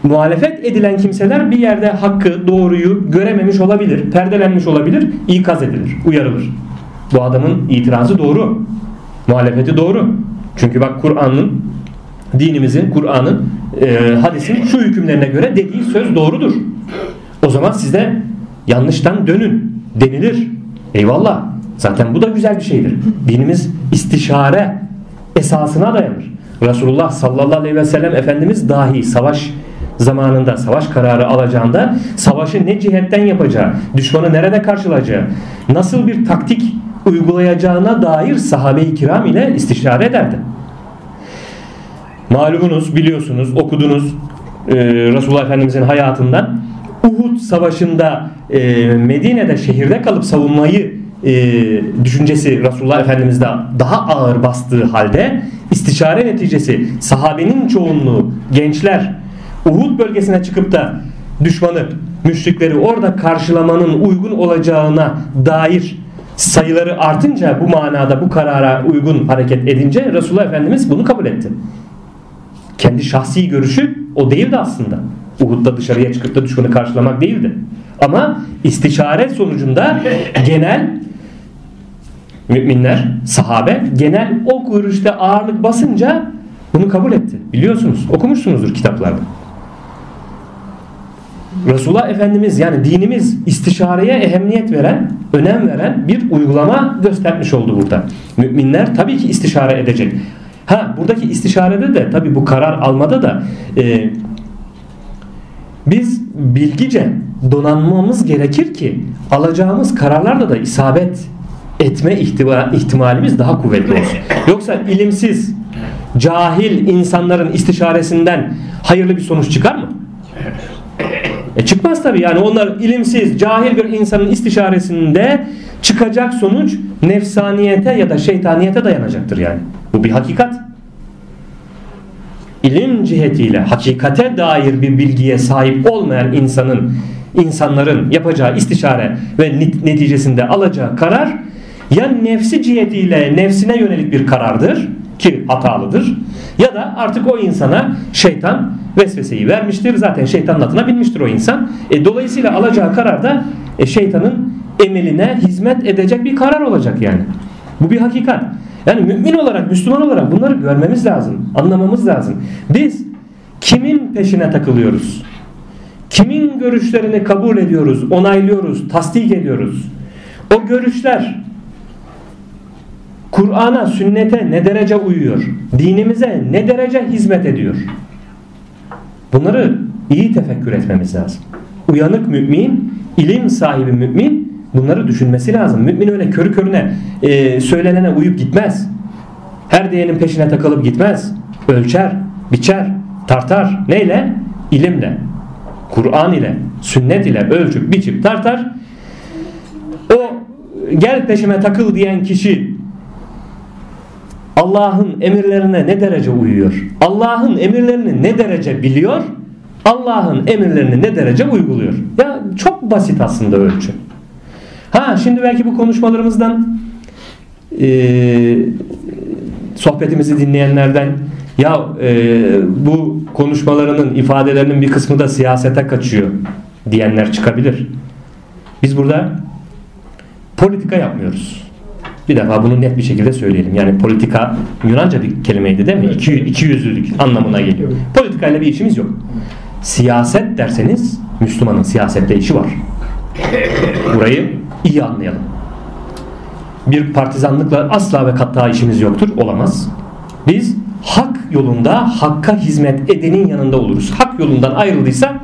muhalefet edilen kimseler bir yerde hakkı, doğruyu görememiş olabilir, perdelenmiş olabilir, ikaz edilir, uyarılır. Bu adamın itirazı doğru. Muhalefeti doğru. Çünkü bak Kur'an'ın, dinimizin, Kur'an'ın, e, hadisin şu hükümlerine göre dediği söz doğrudur. O zaman siz de yanlıştan dönün denilir. Eyvallah. Zaten bu da güzel bir şeydir. Dinimiz istişare esasına dayanır. Resulullah sallallahu aleyhi ve sellem Efendimiz dahi savaş zamanında savaş kararı alacağında savaşı ne cihetten yapacağı, düşmanı nerede karşılayacağı, nasıl bir taktik uygulayacağına dair sahabe-i kiram ile istişare ederdi. Malumunuz, biliyorsunuz, okudunuz e, Resulullah Efendimizin hayatından Uhud savaşında e, Medine'de şehirde kalıp savunmayı e, düşüncesi Resulullah Efendimiz'de daha ağır bastığı halde istişare neticesi sahabenin çoğunluğu gençler Uhud bölgesine çıkıp da düşmanı müşrikleri orada karşılamanın uygun olacağına dair sayıları artınca bu manada bu karara uygun hareket edince Resulullah Efendimiz bunu kabul etti. Kendi şahsi görüşü o değildi aslında. Uhud'da dışarıya çıkıp da düşmanı karşılamak değildi. Ama istişare sonucunda genel müminler, sahabe genel o görüşte ağırlık basınca bunu kabul etti. Biliyorsunuz, okumuşsunuzdur kitaplarda. Resulullah Efendimiz yani dinimiz istişareye ehemmiyet veren, önem veren bir uygulama göstermiş oldu burada. Müminler tabii ki istişare edecek. Ha buradaki istişarede de tabii bu karar almada da e, biz bilgice donanmamız gerekir ki alacağımız kararlarda da isabet etme ihtimalimiz daha kuvvetli olsun. Yoksa ilimsiz, cahil insanların istişaresinden hayırlı bir sonuç çıkar mı? E çıkmaz tabii yani onlar ilimsiz, cahil bir insanın istişaresinde çıkacak sonuç nefsaniyete ya da şeytaniyete dayanacaktır yani. Bu bir hakikat. İlim cihetiyle hakikate dair bir bilgiye sahip olmayan insanın insanların yapacağı istişare ve neticesinde alacağı karar ya nefsi cihetiyle nefsine yönelik bir karardır ki hatalıdır ya da artık o insana şeytan vesveseyi vermiştir. Zaten şeytanın atına binmiştir o insan. E, dolayısıyla alacağı karar da e, şeytanın emeline hizmet edecek bir karar olacak yani. Bu bir hakikat. Yani mümin olarak, Müslüman olarak bunları görmemiz lazım. Anlamamız lazım. Biz kimin peşine takılıyoruz? Kimin görüşlerini kabul ediyoruz, onaylıyoruz, tasdik ediyoruz? O görüşler Kur'an'a, sünnete ne derece uyuyor? Dinimize ne derece hizmet ediyor? Bunları iyi tefekkür etmemiz lazım. Uyanık mümin, ilim sahibi mümin bunları düşünmesi lazım. Mümin öyle körü körüne e, söylenene uyup gitmez. Her diyenin peşine takılıp gitmez. Ölçer, biçer, tartar. Neyle? İlimle. Kur'an ile, sünnet ile ölçüp biçip tartar. O gel peşime takıl diyen kişi Allah'ın emirlerine ne derece uyuyor? Allah'ın emirlerini ne derece biliyor? Allah'ın emirlerini ne derece uyguluyor? Ya çok basit aslında ölçü. Ha şimdi belki bu konuşmalarımızdan e, sohbetimizi dinleyenlerden ya e, bu konuşmalarının ifadelerinin bir kısmı da siyasete kaçıyor diyenler çıkabilir. Biz burada politika yapmıyoruz. Bir defa bunu net bir şekilde söyleyelim. Yani politika Yunanca bir kelimeydi değil mi? İki, iki yüzlülük anlamına geliyor. Politikayla bir işimiz yok. Siyaset derseniz Müslümanın siyasette işi var. Burayı iyi anlayalım. Bir partizanlıkla asla ve katta işimiz yoktur. Olamaz. Biz hak yolunda hakka hizmet edenin yanında oluruz. Hak yolundan ayrıldıysa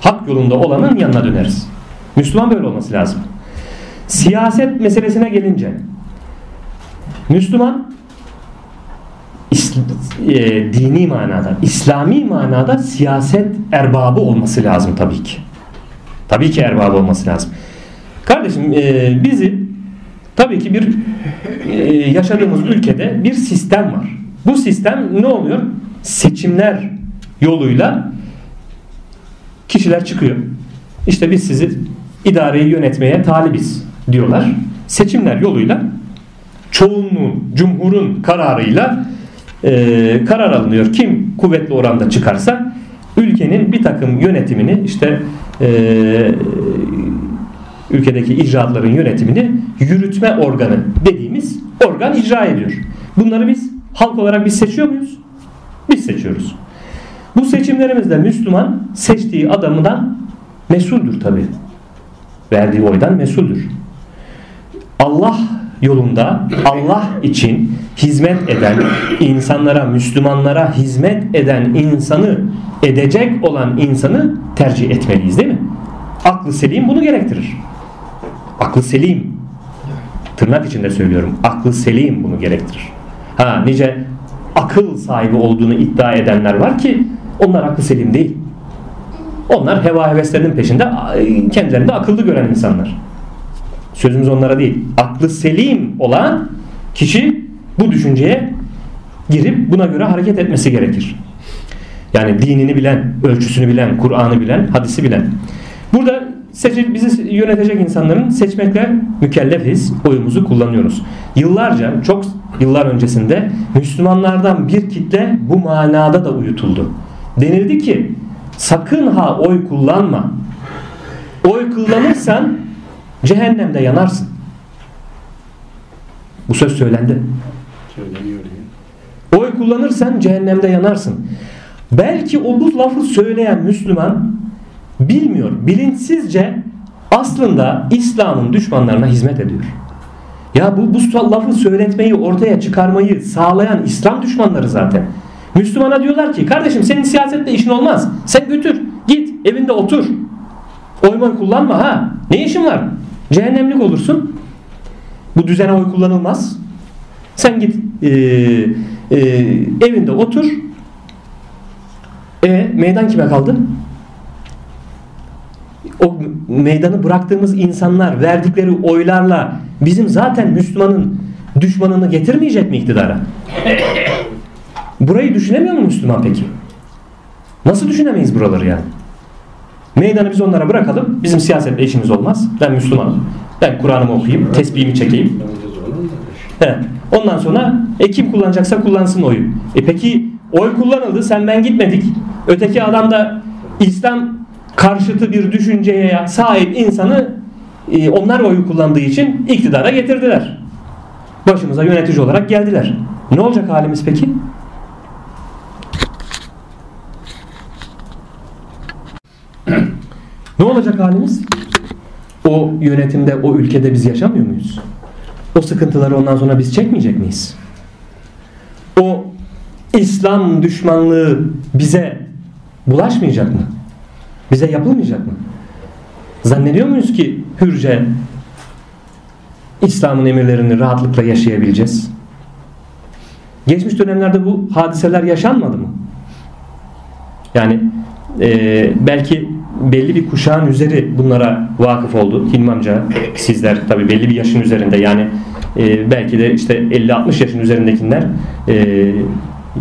hak yolunda olanın yanına döneriz. Müslüman böyle olması lazım. Siyaset meselesine gelince Müslüman e, dini manada, İslami manada siyaset erbabı olması lazım tabii ki. Tabii ki erbabı olması lazım. Kardeşim e, bizi tabii ki bir e, yaşadığımız ülkede bir sistem var. Bu sistem ne oluyor? Seçimler yoluyla kişiler çıkıyor. İşte biz sizi idareyi yönetmeye talibiz diyorlar. Seçimler yoluyla çoğunluğun, cumhurun kararıyla e, karar alınıyor. Kim kuvvetli oranda çıkarsa ülkenin bir takım yönetimini işte e, ülkedeki icraatların yönetimini yürütme organı dediğimiz organ icra ediyor. Bunları biz halk olarak biz seçiyor muyuz? Biz seçiyoruz. Bu seçimlerimizde Müslüman seçtiği adamından mesuldür tabi. Verdiği oydan mesuldür. Allah yolunda Allah için hizmet eden insanlara, Müslümanlara hizmet eden insanı edecek olan insanı tercih etmeliyiz değil mi? Aklı selim bunu gerektirir. Aklı selim tırnak içinde söylüyorum. Aklı selim bunu gerektirir. Ha nice akıl sahibi olduğunu iddia edenler var ki onlar aklı selim değil. Onlar heva heveslerinin peşinde kendilerini akıllı gören insanlar. Sözümüz onlara değil. Aklı selim olan kişi bu düşünceye girip buna göre hareket etmesi gerekir. Yani dinini bilen, ölçüsünü bilen, Kur'an'ı bilen, hadisi bilen. Burada seçil, bizi yönetecek insanların seçmekle mükellefiz. Oyumuzu kullanıyoruz. Yıllarca, çok yıllar öncesinde Müslümanlardan bir kitle bu manada da uyutuldu. Denildi ki sakın ha oy kullanma. Oy kullanırsan cehennemde yanarsın. Bu söz söylendi. Söyleniyor. Oy kullanırsan cehennemde yanarsın. Belki o bu lafı söyleyen Müslüman bilmiyor, bilinçsizce aslında İslam'ın düşmanlarına hizmet ediyor. Ya bu, bu lafı söyletmeyi ortaya çıkarmayı sağlayan İslam düşmanları zaten. Müslümana diyorlar ki kardeşim senin siyasetle işin olmaz. Sen götür git evinde otur. Oyman kullanma ha. Ne işin var? Cehennemlik olursun. Bu düzene oy kullanılmaz. Sen git e, e, evinde otur. E meydan kime kaldı? O meydanı bıraktığımız insanlar verdikleri oylarla bizim zaten Müslümanın düşmanını getirmeyecek mi iktidara? Burayı düşünemiyor mu Müslüman peki? Nasıl düşünemeyiz buraları yani? Meydanı biz onlara bırakalım. Bizim siyasetle işimiz olmaz. Ben Müslümanım. Ben Kur'an'ımı okuyayım. Tesbihimi çekeyim. He. Ondan sonra e kim kullanacaksa kullansın oyu. E peki oy kullanıldı sen ben gitmedik. Öteki adam da İslam karşıtı bir düşünceye sahip insanı e, onlar oyu kullandığı için iktidara getirdiler. Başımıza yönetici olarak geldiler. Ne olacak halimiz peki? Ne olacak halimiz? O yönetimde, o ülkede biz yaşamıyor muyuz? O sıkıntıları ondan sonra biz çekmeyecek miyiz? O İslam düşmanlığı bize bulaşmayacak mı? Bize yapılmayacak mı? Zannediyor muyuz ki hürce İslam'ın emirlerini rahatlıkla yaşayabileceğiz? Geçmiş dönemlerde bu hadiseler yaşanmadı mı? Yani e, belki belli bir kuşağın üzeri bunlara vakıf oldu. Hilmi amca sizler tabi belli bir yaşın üzerinde yani e, belki de işte 50-60 yaşın üzerindekiler e,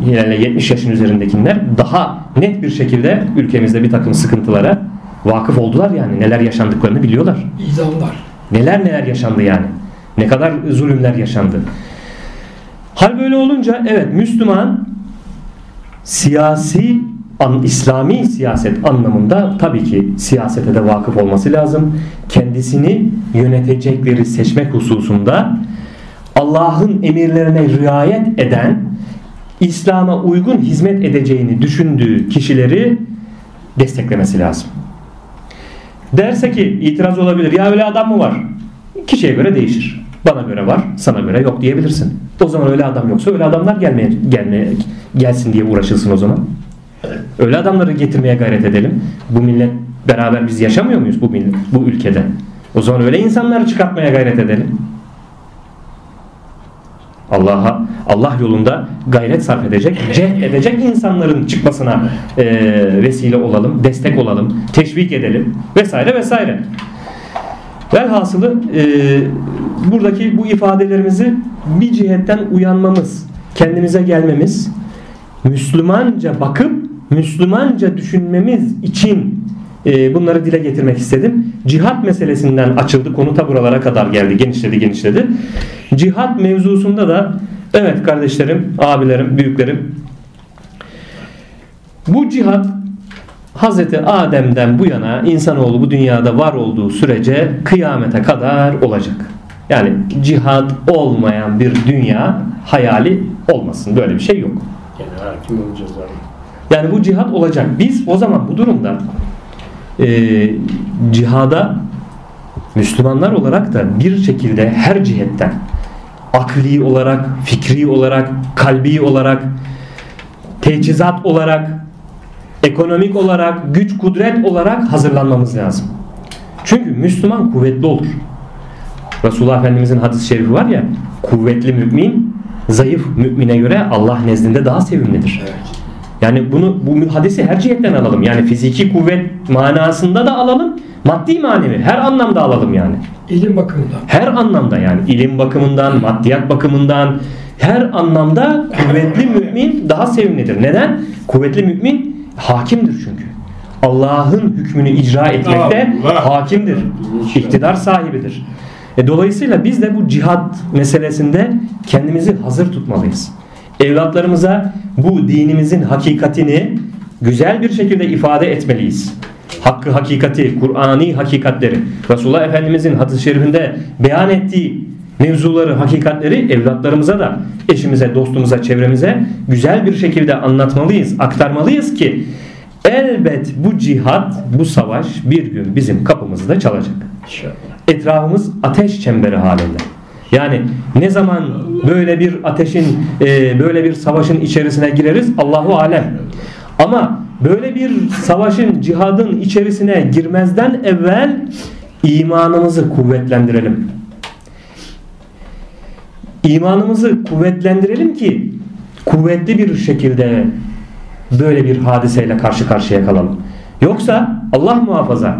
yani 70 yaşın üzerindekiler daha net bir şekilde ülkemizde bir takım sıkıntılara vakıf oldular yani neler yaşandıklarını biliyorlar. İdamlar. Neler neler yaşandı yani. Ne kadar zulümler yaşandı. Hal böyle olunca evet Müslüman siyasi an, İslami siyaset anlamında tabii ki siyasete de vakıf olması lazım. Kendisini yönetecekleri seçmek hususunda Allah'ın emirlerine riayet eden İslam'a uygun hizmet edeceğini düşündüğü kişileri desteklemesi lazım. Derse ki itiraz olabilir. Ya öyle adam mı var? Kişiye göre değişir. Bana göre var, sana göre yok diyebilirsin. O zaman öyle adam yoksa öyle adamlar gelmeye, gelmeye gelsin diye uğraşılsın o zaman. Öyle adamları getirmeye gayret edelim. Bu millet Beraber biz yaşamıyor muyuz bu, bu ülkede? O zaman öyle insanları çıkartmaya gayret edelim. Allah'a Allah yolunda gayret sarf edecek, cehd edecek insanların çıkmasına e, vesile olalım, destek olalım, teşvik edelim vesaire vesaire. Velhasılı e, buradaki bu ifadelerimizi bir cihetten uyanmamız, kendimize gelmemiz, Müslümanca bakıp Müslümanca düşünmemiz için e, bunları dile getirmek istedim. Cihat meselesinden açıldı. Konu ta buralara kadar geldi. Genişledi genişledi. Cihat mevzusunda da evet kardeşlerim, abilerim, büyüklerim bu cihat Hazreti Adem'den bu yana insanoğlu bu dünyada var olduğu sürece kıyamete kadar olacak. Yani cihat olmayan bir dünya hayali olmasın. Böyle bir şey yok. Yani hakim olacağız abi. Yani bu cihat olacak. Biz o zaman bu durumda e, cihada Müslümanlar olarak da bir şekilde her cihetten akli olarak, fikri olarak, kalbi olarak, teçhizat olarak, ekonomik olarak, güç kudret olarak hazırlanmamız lazım. Çünkü Müslüman kuvvetli olur. Resulullah Efendimizin hadis-i şerifi var ya, kuvvetli mümin, zayıf mümine göre Allah nezdinde daha sevimlidir. Evet. Yani bunu bu hadisi her cihetten alalım. Yani fiziki kuvvet manasında da alalım. Maddi manevi her anlamda alalım yani. İlim bakımından. Her anlamda yani ilim bakımından, maddiyat bakımından her anlamda kuvvetli mümin daha sevimlidir. Neden? Kuvvetli mümin hakimdir çünkü. Allah'ın hükmünü icra etmekte hakimdir. İktidar sahibidir. E, dolayısıyla biz de bu cihat meselesinde kendimizi hazır tutmalıyız evlatlarımıza bu dinimizin hakikatini güzel bir şekilde ifade etmeliyiz. Hakkı hakikati, Kur'ani hakikatleri, Resulullah Efendimizin hadis-i şerifinde beyan ettiği mevzuları, hakikatleri evlatlarımıza da, eşimize, dostumuza, çevremize güzel bir şekilde anlatmalıyız, aktarmalıyız ki elbet bu cihat, bu savaş bir gün bizim kapımızda çalacak. Etrafımız ateş çemberi halinde. Yani ne zaman böyle bir ateşin, e, böyle bir savaşın içerisine gireriz Allahu alem. Ama böyle bir savaşın, cihadın içerisine girmezden evvel imanımızı kuvvetlendirelim. İmanımızı kuvvetlendirelim ki kuvvetli bir şekilde böyle bir hadiseyle karşı karşıya kalalım. Yoksa Allah muhafaza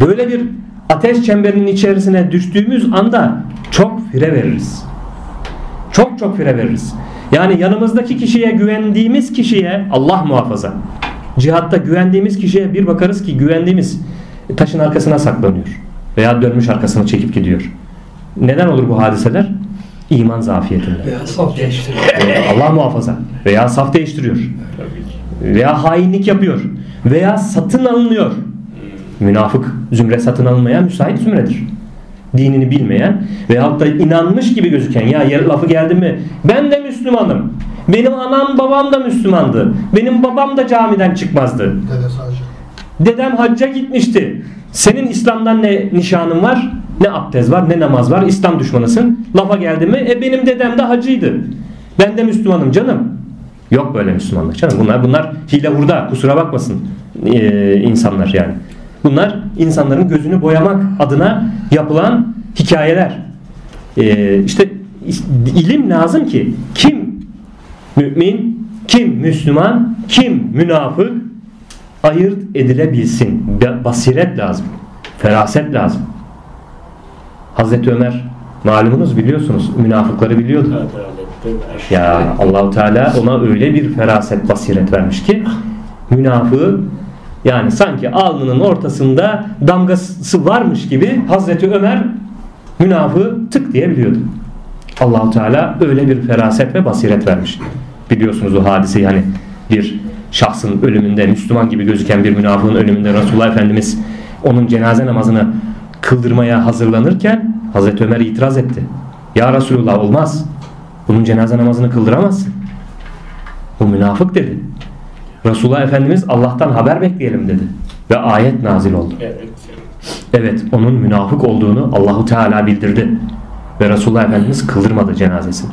böyle bir ateş çemberinin içerisine düştüğümüz anda çok fire veririz. Çok çok fire veririz. Yani yanımızdaki kişiye güvendiğimiz kişiye Allah muhafaza. Cihatta güvendiğimiz kişiye bir bakarız ki güvendiğimiz taşın arkasına saklanıyor. Veya dönmüş arkasını çekip gidiyor. Neden olur bu hadiseler? İman zafiyetinden. Veya saf değiştiriyor. Allah muhafaza. Veya saf değiştiriyor. Veya hainlik yapıyor. Veya satın alınıyor. Münafık zümre satın alınmaya müsait zümredir dinini bilmeyen veyahut da inanmış gibi gözüken ya lafı geldi mi ben de Müslümanım. Benim anam babam da Müslümandı. Benim babam da camiden çıkmazdı. Dedem hacca gitmişti. Senin İslam'dan ne nişanın var, ne abdest var, ne namaz var. İslam düşmanısın. Lafa geldi mi? E benim dedem de hacıydı. Ben de Müslümanım canım. Yok böyle Müslümanlık canım. Bunlar bunlar hile hurda. Kusura bakmasın ee, insanlar yani. Bunlar insanların gözünü boyamak adına yapılan hikayeler. Ee, işte ilim lazım ki kim mümin, kim Müslüman, kim münafık ayırt edilebilsin. Basiret lazım. Feraset lazım. Hazreti Ömer malumunuz biliyorsunuz münafıkları biliyordu. Ya Allahu Teala ona öyle bir feraset basiret vermiş ki münafığı yani sanki alnının ortasında damgası varmış gibi Hazreti Ömer münafığı tık diyebiliyordu. Allahu Teala öyle bir feraset ve basiret vermiş. Biliyorsunuz o hadise yani bir şahsın ölümünde Müslüman gibi gözüken bir münafığın ölümünde Resulullah Efendimiz onun cenaze namazını kıldırmaya hazırlanırken Hazreti Ömer itiraz etti. Ya Resulullah olmaz. Bunun cenaze namazını kıldıramazsın. Bu münafık dedi. Resulullah Efendimiz Allah'tan haber bekleyelim dedi. Ve ayet nazil oldu. Evet. Evet onun münafık olduğunu Allahu Teala bildirdi. Ve Resulullah Efendimiz kıldırmadı cenazesini.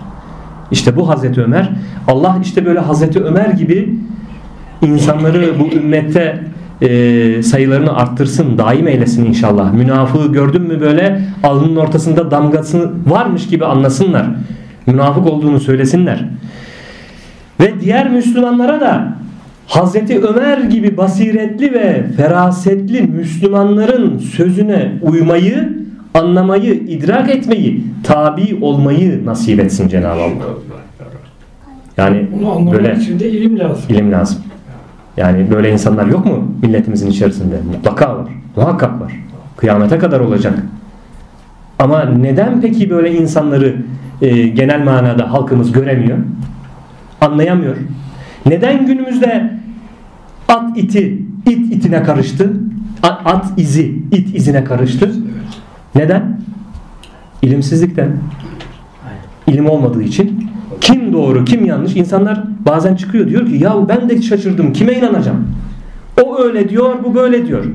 İşte bu Hazreti Ömer Allah işte böyle Hazreti Ömer gibi insanları bu ümmette e, sayılarını arttırsın, daim eylesin inşallah. Münafığı gördün mü böyle alnının ortasında damgası varmış gibi anlasınlar. Münafık olduğunu söylesinler. Ve diğer Müslümanlara da Hazreti Ömer gibi basiretli ve ferasetli Müslümanların sözüne uymayı, anlamayı, idrak etmeyi, tabi olmayı nasip etsin Cenab-ı Allah. Yani Bunu böyle için de ilim lazım. ilim lazım. Yani böyle insanlar yok mu milletimizin içerisinde? Mutlaka var. Muhakkak var. Kıyamete kadar olacak. Ama neden peki böyle insanları e, genel manada halkımız göremiyor? Anlayamıyor. Neden günümüzde at iti it itine karıştı? At, at izi it izine karıştı? Neden? İlimsizlikten. İlim olmadığı için. Kim doğru, kim yanlış? İnsanlar bazen çıkıyor diyor ki ya ben de şaşırdım. Kime inanacağım? O öyle diyor, bu böyle diyor.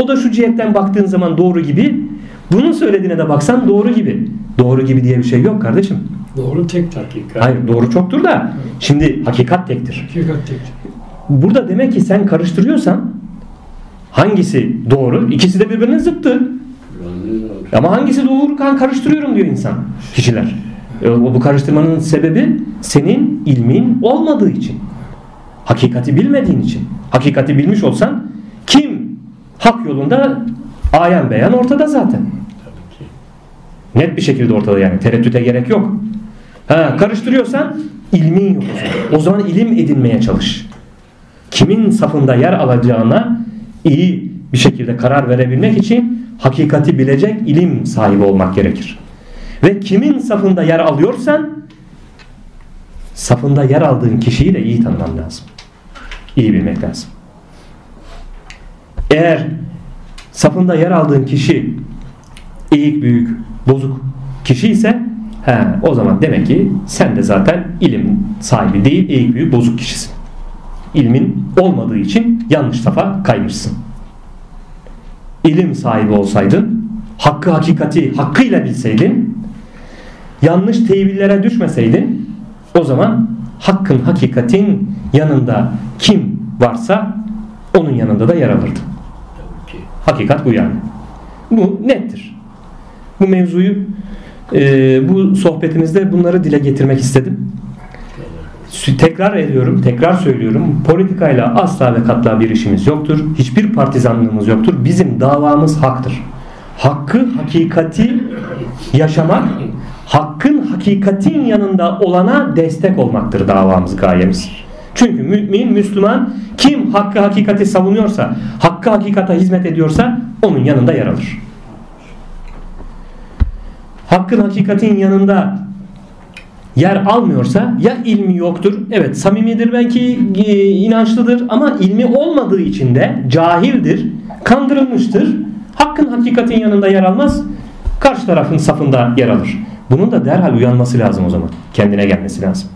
O da şu cihetten baktığın zaman doğru gibi. Bunun söylediğine de baksan doğru gibi. Doğru gibi diye bir şey yok kardeşim. Doğru tek Hakikat. Hayır doğru çoktur da şimdi hakikat tektir. Hakikat tek. Burada demek ki sen karıştırıyorsan hangisi doğru? İkisi de birbirinin zıttı. Ama hangisi doğru kan karıştırıyorum diyor insan, kişiler. E, Bu karıştırmanın sebebi senin ilmin olmadığı için. Hakikati bilmediğin için. Hakikati bilmiş olsan kim hak yolunda ayan beyan ortada zaten. Net bir şekilde ortada yani. Tereddüte gerek yok. Ha, karıştırıyorsan ilmin yok. O zaman ilim edinmeye çalış. Kimin safında yer alacağına iyi bir şekilde karar verebilmek için hakikati bilecek ilim sahibi olmak gerekir. Ve kimin safında yer alıyorsan safında yer aldığın kişiyi de iyi tanıman lazım. İyi bilmek lazım. Eğer safında yer aldığın kişi eğik büyük bozuk kişi ise he, o zaman demek ki sen de zaten ilim sahibi değil eğik büyük bozuk kişisin. İlmin olmadığı için yanlış safa kaymışsın. İlim sahibi olsaydın, hakkı hakikati hakkıyla bilseydin, yanlış tevillere düşmeseydin, o zaman hakkın hakikatin yanında kim varsa onun yanında da yer ki. Hakikat bu yani. Bu nettir. Bu mevzuyu e, bu sohbetimizde bunları dile getirmek istedim. Tekrar ediyorum, tekrar söylüyorum. Politikayla asla ve katla bir işimiz yoktur. Hiçbir partizanlığımız yoktur. Bizim davamız haktır. Hakkı, hakikati yaşamak, hakkın hakikatin yanında olana destek olmaktır davamız, gayemiz. Çünkü mümin, Müslüman kim hakkı hakikati savunuyorsa, hakkı hakikata hizmet ediyorsa onun yanında yer alır. Hakkın hakikatin yanında yer almıyorsa ya ilmi yoktur. Evet samimidir belki e, inançlıdır ama ilmi olmadığı için de cahildir, kandırılmıştır. Hakkın hakikatin yanında yer almaz. Karşı tarafın safında yer alır. Bunun da derhal uyanması lazım o zaman. Kendine gelmesi lazım.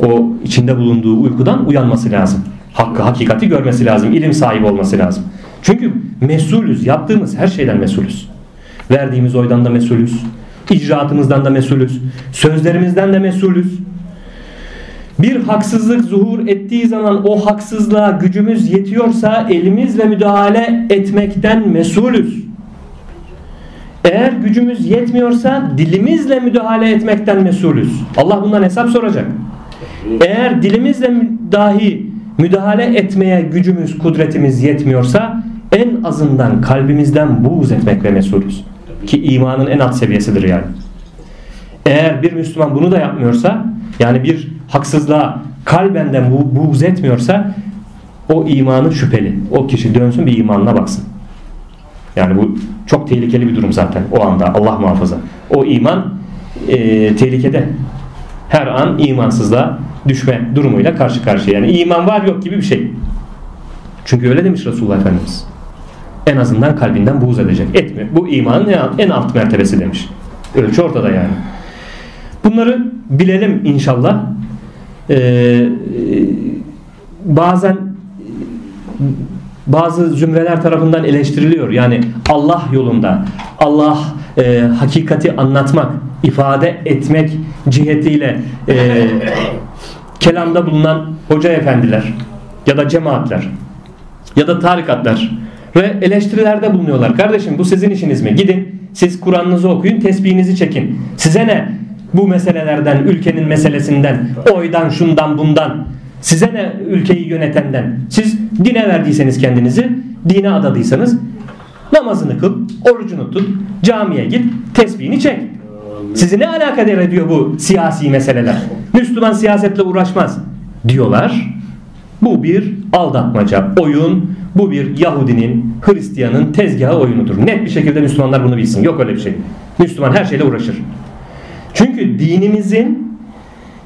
O içinde bulunduğu uykudan uyanması lazım. Hakkı, hakikati görmesi lazım. ilim sahibi olması lazım. Çünkü mesulüz. Yaptığımız her şeyden mesulüz. Verdiğimiz oydan da mesulüz. İcraatımızdan da mesulüz. Sözlerimizden de mesulüz. Bir haksızlık zuhur ettiği zaman o haksızlığa gücümüz yetiyorsa elimizle müdahale etmekten mesulüz. Eğer gücümüz yetmiyorsa dilimizle müdahale etmekten mesulüz. Allah bundan hesap soracak. Eğer dilimizle dahi müdahale etmeye gücümüz, kudretimiz yetmiyorsa en azından kalbimizden buğz etmekle mesulüz. Ki imanın en alt seviyesidir yani. Eğer bir Müslüman bunu da yapmıyorsa yani bir haksızlığa kalbenden bu, buğz etmiyorsa o imanı şüpheli. O kişi dönsün bir imanına baksın. Yani bu çok tehlikeli bir durum zaten o anda Allah muhafaza. O iman e, tehlikede. Her an imansızlığa düşme durumuyla karşı karşıya. Yani iman var yok gibi bir şey. Çünkü öyle demiş Resulullah Efendimiz. En azından kalbinden buğz edecek. Etmiyor. Bu imanın en alt mertebesi demiş. Ölçü ortada yani. Bunları bilelim inşallah. Ee, bazen bazı zümreler tarafından eleştiriliyor. Yani Allah yolunda Allah e, hakikati anlatmak, ifade etmek cihetiyle e, kelamda bulunan hoca efendiler ya da cemaatler ya da tarikatlar ve eleştirilerde bulunuyorlar. Kardeşim bu sizin işiniz mi? Gidin siz Kur'an'ınızı okuyun, tesbihinizi çekin. Size ne? Bu meselelerden, ülkenin meselesinden, oydan, şundan, bundan. Size ne ülkeyi yönetenden? Siz dine verdiyseniz kendinizi, dine adadıysanız namazını kıl, orucunu tut, camiye git, tesbihini çek. Sizi ne alakadar ediyor bu siyasi meseleler? Müslüman siyasetle uğraşmaz diyorlar. Bu bir aldatmaca, oyun, bu bir Yahudinin, Hristiyanın tezgahı oyunudur. Net bir şekilde Müslümanlar bunu bilsin. Yok öyle bir şey. Müslüman her şeyle uğraşır. Çünkü dinimizin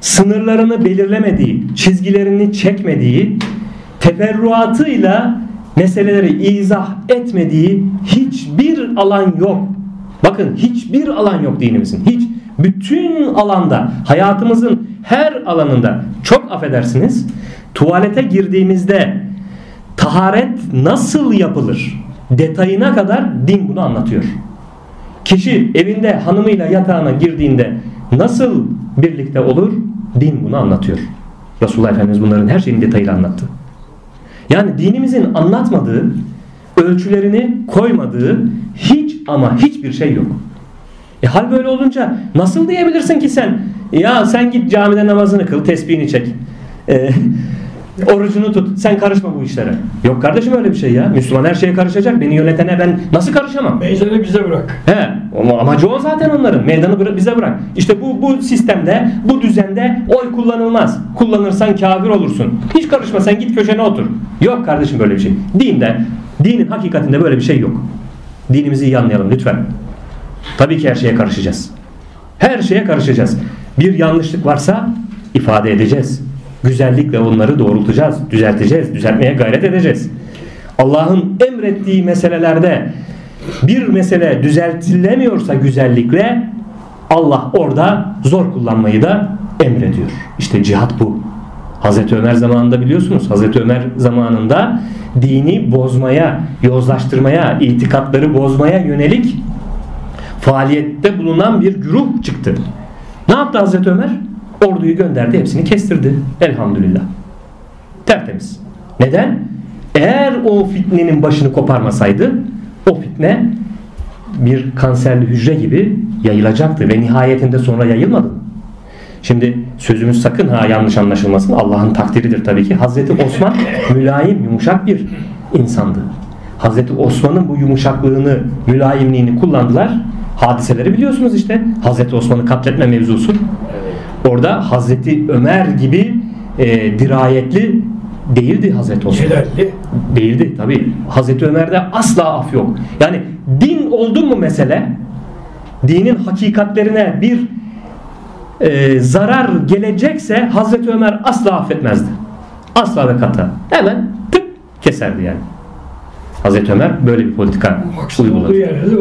sınırlarını belirlemediği, çizgilerini çekmediği, teferruatıyla meseleleri izah etmediği hiçbir alan yok. Bakın hiçbir alan yok dinimizin. Hiç bütün alanda hayatımızın her alanında çok affedersiniz tuvalete girdiğimizde taharet nasıl yapılır detayına kadar din bunu anlatıyor. Kişi evinde hanımıyla yatağına girdiğinde nasıl birlikte olur din bunu anlatıyor. Resulullah Efendimiz bunların her şeyini detayıyla anlattı. Yani dinimizin anlatmadığı, ölçülerini koymadığı hiç ama hiçbir şey yok. E hal böyle olunca nasıl diyebilirsin ki sen ya sen git camide namazını kıl, tesbihini çek. E, orucunu tut. Sen karışma bu işlere. Yok kardeşim öyle bir şey ya. Müslüman her şeye karışacak. Beni yönetene ben nasıl karışamam? Meydanı bize bırak. He, ama amacı o zaten onların. Meydanı bize bırak. İşte bu bu sistemde, bu düzende oy kullanılmaz. Kullanırsan kafir olursun. Hiç karışma sen git köşene otur. Yok kardeşim böyle bir şey. Dinde, dinin hakikatinde böyle bir şey yok. Dinimizi iyi anlayalım lütfen. Tabii ki her şeye karışacağız. Her şeye karışacağız. Bir yanlışlık varsa ifade edeceğiz. Güzellikle onları doğrultacağız, düzelteceğiz, düzeltmeye gayret edeceğiz. Allah'ın emrettiği meselelerde bir mesele düzeltilemiyorsa güzellikle Allah orada zor kullanmayı da emrediyor. İşte cihat bu. Hazreti Ömer zamanında biliyorsunuz Hazreti Ömer zamanında dini bozmaya, yozlaştırmaya, itikatları bozmaya yönelik faaliyette bulunan bir güruh çıktı. Ne yaptı Hazreti Ömer? Orduyu gönderdi, hepsini kestirdi. Elhamdülillah. Tertemiz. Neden? Eğer o fitnenin başını koparmasaydı o fitne bir kanserli hücre gibi yayılacaktı ve nihayetinde sonra yayılmadı. Şimdi sözümüz sakın ha yanlış anlaşılmasın. Allah'ın takdiridir tabii ki. Hazreti Osman mülayim, yumuşak bir insandı. Hazreti Osman'ın bu yumuşaklığını, mülayimliğini kullandılar. Hadiseleri biliyorsunuz işte. Hazreti Osman'ı katletme mevzusu. Orada Hazreti Ömer gibi e, dirayetli değildi Hazreti Osman. Celalli. Değildi tabi. Hazreti Ömer'de asla af yok. Yani din oldu mu mesele dinin hakikatlerine bir e, zarar gelecekse Hazreti Ömer asla affetmezdi. Asla ve kata. Hemen tık keserdi yani. Hazreti Ömer böyle bir politika Haksız uyguladı.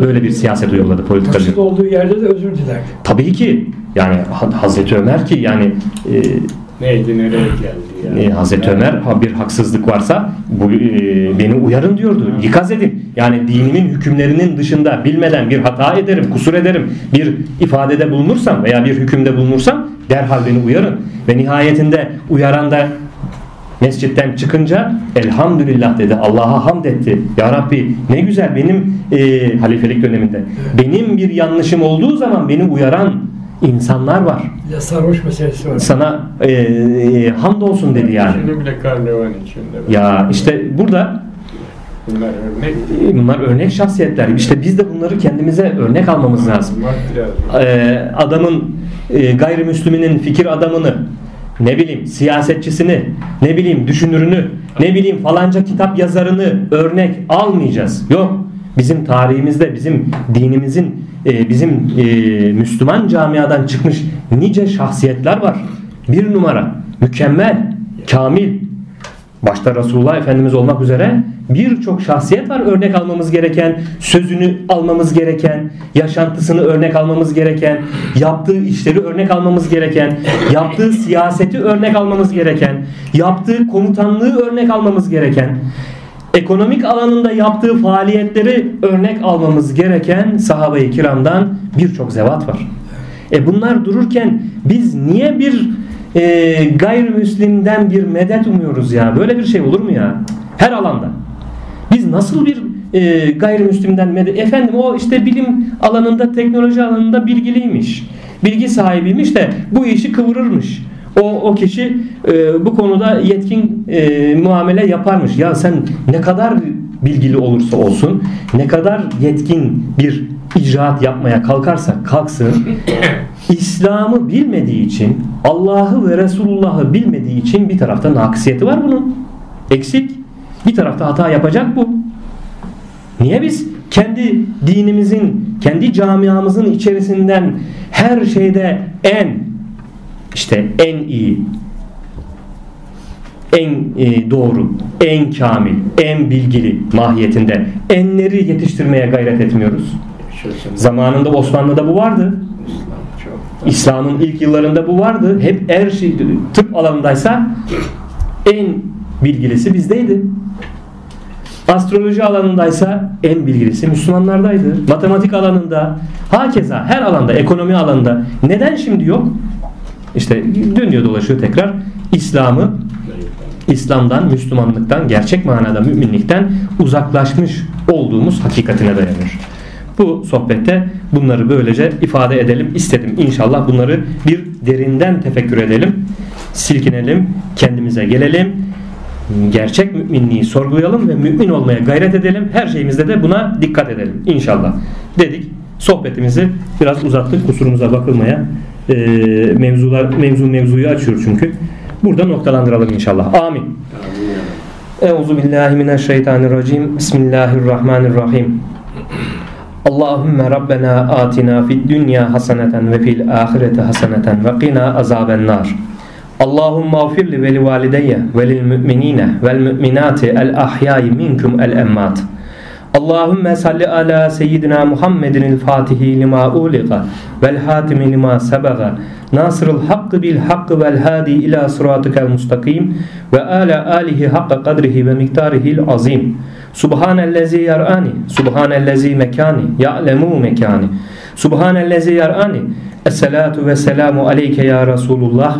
Böyle bir siyaset uyguladı politika. Haksız olduğu yerde de özür dilerdi. Tabii ki yani Ha- Hazreti Ömer ki yani e, Neydi nereye geldi ya? e, Hazreti Ömer ha bir haksızlık varsa bu e, beni uyarın diyordu. İkaz edin. Yani dinimin hükümlerinin dışında bilmeden bir hata ederim, kusur ederim. Bir ifadede bulunursam veya bir hükümde bulunursam derhal beni uyarın. Ve nihayetinde uyaran da mescitten çıkınca elhamdülillah dedi. Allah'a hamd etti. Ya Rabbi ne güzel benim e, halifelik döneminde benim bir yanlışım olduğu zaman beni uyaran insanlar var. De sarhoş meselesi var. Sana e, e, hamdolsun dedi yani. Şimdi bile karnevan içinde. Ya işte burada Bunlar örnek. bunlar örnek şahsiyetler. İşte biz de bunları kendimize örnek almamız lazım. Ee, adamın e, gayrimüsliminin fikir adamını ne bileyim siyasetçisini ne bileyim düşünürünü ne bileyim falanca kitap yazarını örnek almayacağız. Yok. Bizim tarihimizde bizim dinimizin e, bizim e, Müslüman camiadan çıkmış nice şahsiyetler var. Bir numara mükemmel, kamil, başta Resulullah Efendimiz olmak üzere birçok şahsiyet var örnek almamız gereken, sözünü almamız gereken, yaşantısını örnek almamız gereken, yaptığı işleri örnek almamız gereken, yaptığı siyaseti örnek almamız gereken, yaptığı komutanlığı örnek almamız gereken, ekonomik alanında yaptığı faaliyetleri örnek almamız gereken sahabe-i kiramdan birçok zevat var. E bunlar dururken biz niye bir e, gayrimüslimden bir medet umuyoruz ya? Böyle bir şey olur mu ya? Her alanda. nasıl bir e, gayrimüslimden medet efendim o işte bilim alanında teknoloji alanında bilgiliymiş bilgi sahibiymiş de bu işi kıvırırmış o, o kişi e, bu konuda yetkin e, muamele yaparmış ya sen ne kadar bilgili olursa olsun ne kadar yetkin bir icraat yapmaya kalkarsa kalksın İslam'ı bilmediği için Allah'ı ve Resulullah'ı bilmediği için bir tarafta nakisiyeti var bunun eksik bir tarafta hata yapacak bu Niye biz kendi dinimizin, kendi camiamızın içerisinden her şeyde en işte en iyi, en e, doğru, en kamil, en bilgili mahiyetinde enleri yetiştirmeye gayret etmiyoruz. Zamanında Osmanlı'da bu vardı. İslam'ın ilk yıllarında bu vardı. Hep her şey tıp alanındaysa en bilgilisi bizdeydi. Astroloji alanındaysa en bilgilisi Müslümanlardaydı. Matematik alanında, hakeza her alanda, ekonomi alanında. Neden şimdi yok? İşte dönüyor dolaşıyor tekrar. İslam'ı İslam'dan, Müslümanlıktan, gerçek manada müminlikten uzaklaşmış olduğumuz hakikatine dayanır. Bu sohbette bunları böylece ifade edelim istedim. İnşallah bunları bir derinden tefekkür edelim, silkinelim, kendimize gelelim, gerçek müminliği sorgulayalım ve mümin olmaya gayret edelim. Her şeyimizde de buna dikkat edelim inşallah. Dedik sohbetimizi biraz uzattık kusurumuza bakılmaya. Ee, mevzular mevzu mevzuyu açıyor çünkü. Burada noktalandıralım inşallah. Amin. Euzu billahi mineşşeytanirracim. Bismillahirrahmanirrahim. Allahümme Rabbena atina fid dünya haseneten ve fil ahireti haseneten ve qina azaben nar. Allahümme afirli ve li valideyye ve lil müminine vel müminati el ahyayi minkum el emmat. Allahümme salli ala seyyidina Muhammedin el fatihi lima uliqa vel hatimi lima sebaga nasırıl hakkı bil hakkı vel hadi ila sıratikel mustakim ve ala alihi hakka kadrihi ve miktarihil azim. Subhanellezi yar'ani, subhanellezi mekani, ya'lemu mekani. Subhanellezi yar'ani. Esselatu ve selamu aleyke ya Resulullah.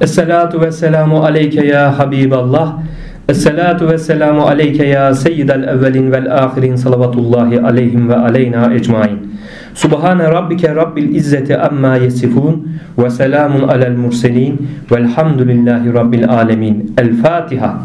Esselatu ve selamu aleyke ya Habiballah. Esselatu ve selamu aleyke ya seyyidel evvelin vel ahirin salavatullahi aleyhim ve aleyna ecmain. Subhane rabbike rabbil izzeti amma yesifun ve selamun alel murselin velhamdülillahi rabbil alemin. El Fatiha.